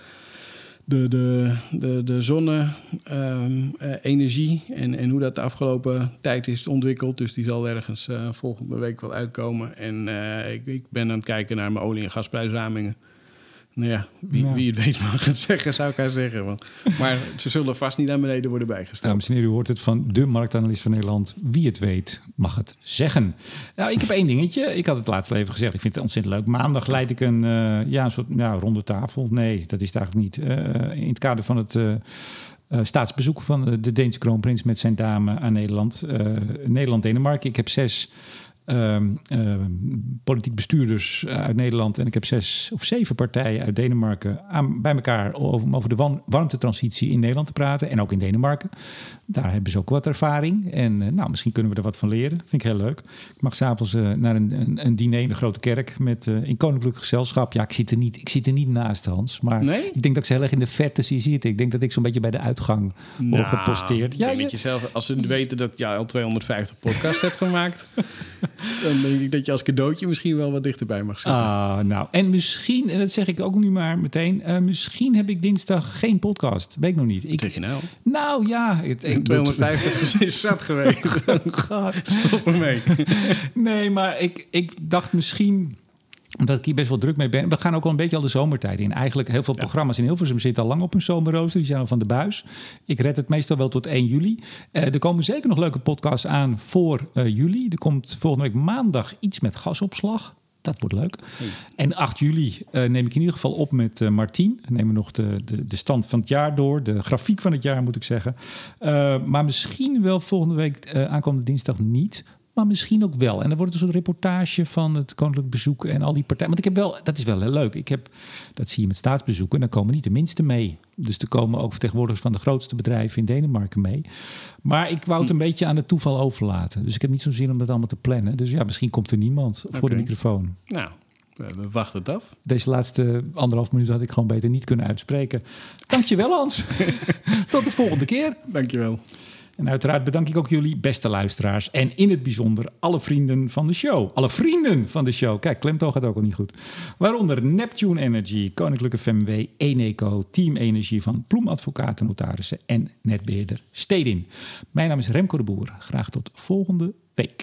Speaker 2: de, de, de, de zonne-energie. en, en hoe dat de afgelopen tijd is ontwikkeld. Dus die zal ergens eh, volgende week wel uitkomen. En eh, ik, ik ben aan het kijken naar mijn olie- en gasprijsramingen. Nou ja, wie, wie het weet mag het zeggen, zou ik haar zeggen. Want, maar ze zullen vast niet naar beneden worden bijgesteld.
Speaker 1: Dames en heren, u hoort het van de marktanalist van Nederland. Wie het weet, mag het zeggen. Nou, ik heb één dingetje. Ik had het laatst even gezegd. Ik vind het ontzettend leuk. Maandag leid ik een, eh, ja, een soort ja, ronde tafel. Nee, dat is het eigenlijk niet. Eh, in het kader van het eh, eh, staatsbezoek van de Deense kroonprins met zijn dame aan Nederland. Eh, Nederland-Denemarken. Ik heb zes ehm, ehm, politiek bestuurders uit Nederland. En ik heb zes of zeven partijen uit Denemarken aan, bij elkaar om over de wan- warmtetransitie in Nederland te praten. En ook in Denemarken. Daar hebben ze ook wat ervaring. En eh, nou, misschien kunnen we er wat van leren. Vind ik heel leuk. Ik mag s'avonds eh naar een, een, een diner in de grote kerk met, eh, in koninklijk gezelschap. Ja, ik zit, er niet, ik zit er niet naast, Hans. Maar
Speaker 2: Nee?
Speaker 1: ik denk dat ik ze heel erg in de verte zie zitten. Ik denk dat ik zo'n beetje bij de uitgang word geposteerd.
Speaker 2: Ja,
Speaker 1: je,
Speaker 2: je zelf, als ze weten dat je al 250 podcasts hebt gemaakt, [laughs] [laughs] dan denk ik dat je als cadeautje misschien wel wat dichterbij mag zitten.
Speaker 1: Ah, nou. En misschien, en dat zeg ik ook nu maar meteen, eh, misschien heb ik dinsdag geen podcast. Weet ik nog niet. Ik,
Speaker 2: je nou?
Speaker 1: nou ja, het, ik,
Speaker 2: 250 is- is zat geweest. [laughs]
Speaker 1: gaat.
Speaker 2: Stop ermee. [laughs]
Speaker 1: Nee, maar ik, ik dacht misschien dat ik hier best wel druk mee ben. We gaan ook al een beetje al de zomertijd in. Eigenlijk heel veel programma's in Hilversum zitten al lang op hun zomerrooster. Die zijn al van de buis. Ik red het meestal wel tot 1 juli. Eh, er komen zeker nog leuke podcasts aan voor eh, juli. Er komt volgende week maandag iets met gasopslag. Dat wordt leuk. En 8 juli eh, neem ik in ieder geval op met eh Martien. Dan nemen we nog de, de, de stand van het jaar door. De grafiek van het jaar, moet ik zeggen. Maar misschien wel volgende week, aankomende dinsdag niet. Maar misschien ook wel. En dan wordt een soort reportage van het koninklijk bezoek en al die partijen. Want ik heb wel, dat is wel heel leuk. Ik heb, dat zie je met staatsbezoeken. En dan komen niet de minste mee. Dus er komen ook vertegenwoordigers van de grootste bedrijven in Denemarken mee. Maar ik wou het een beetje aan het toeval overlaten. Dus ik heb niet zo'n zin om dat allemaal te plannen. Dus ja, misschien komt er niemand voor de microfoon.
Speaker 2: Nou, we wachten het af.
Speaker 1: Deze laatste anderhalf minuut had ik gewoon beter niet kunnen uitspreken. Dankjewel Hans. [laughs] Tot de volgende keer.
Speaker 2: Dankjewel.
Speaker 1: En uiteraard bedank ik ook jullie beste luisteraars. En in het bijzonder alle vrienden van de show. Alle vrienden van de show. Kijk, klemtoon gaat ook al niet goed. Waaronder Neptune Energy, Koninklijke FMW, Eneco, Team Energie van Ploem Advocaten Notarissen en netbeheerder Stedin. Mijn naam is Remco de Boer. Graag tot volgende week.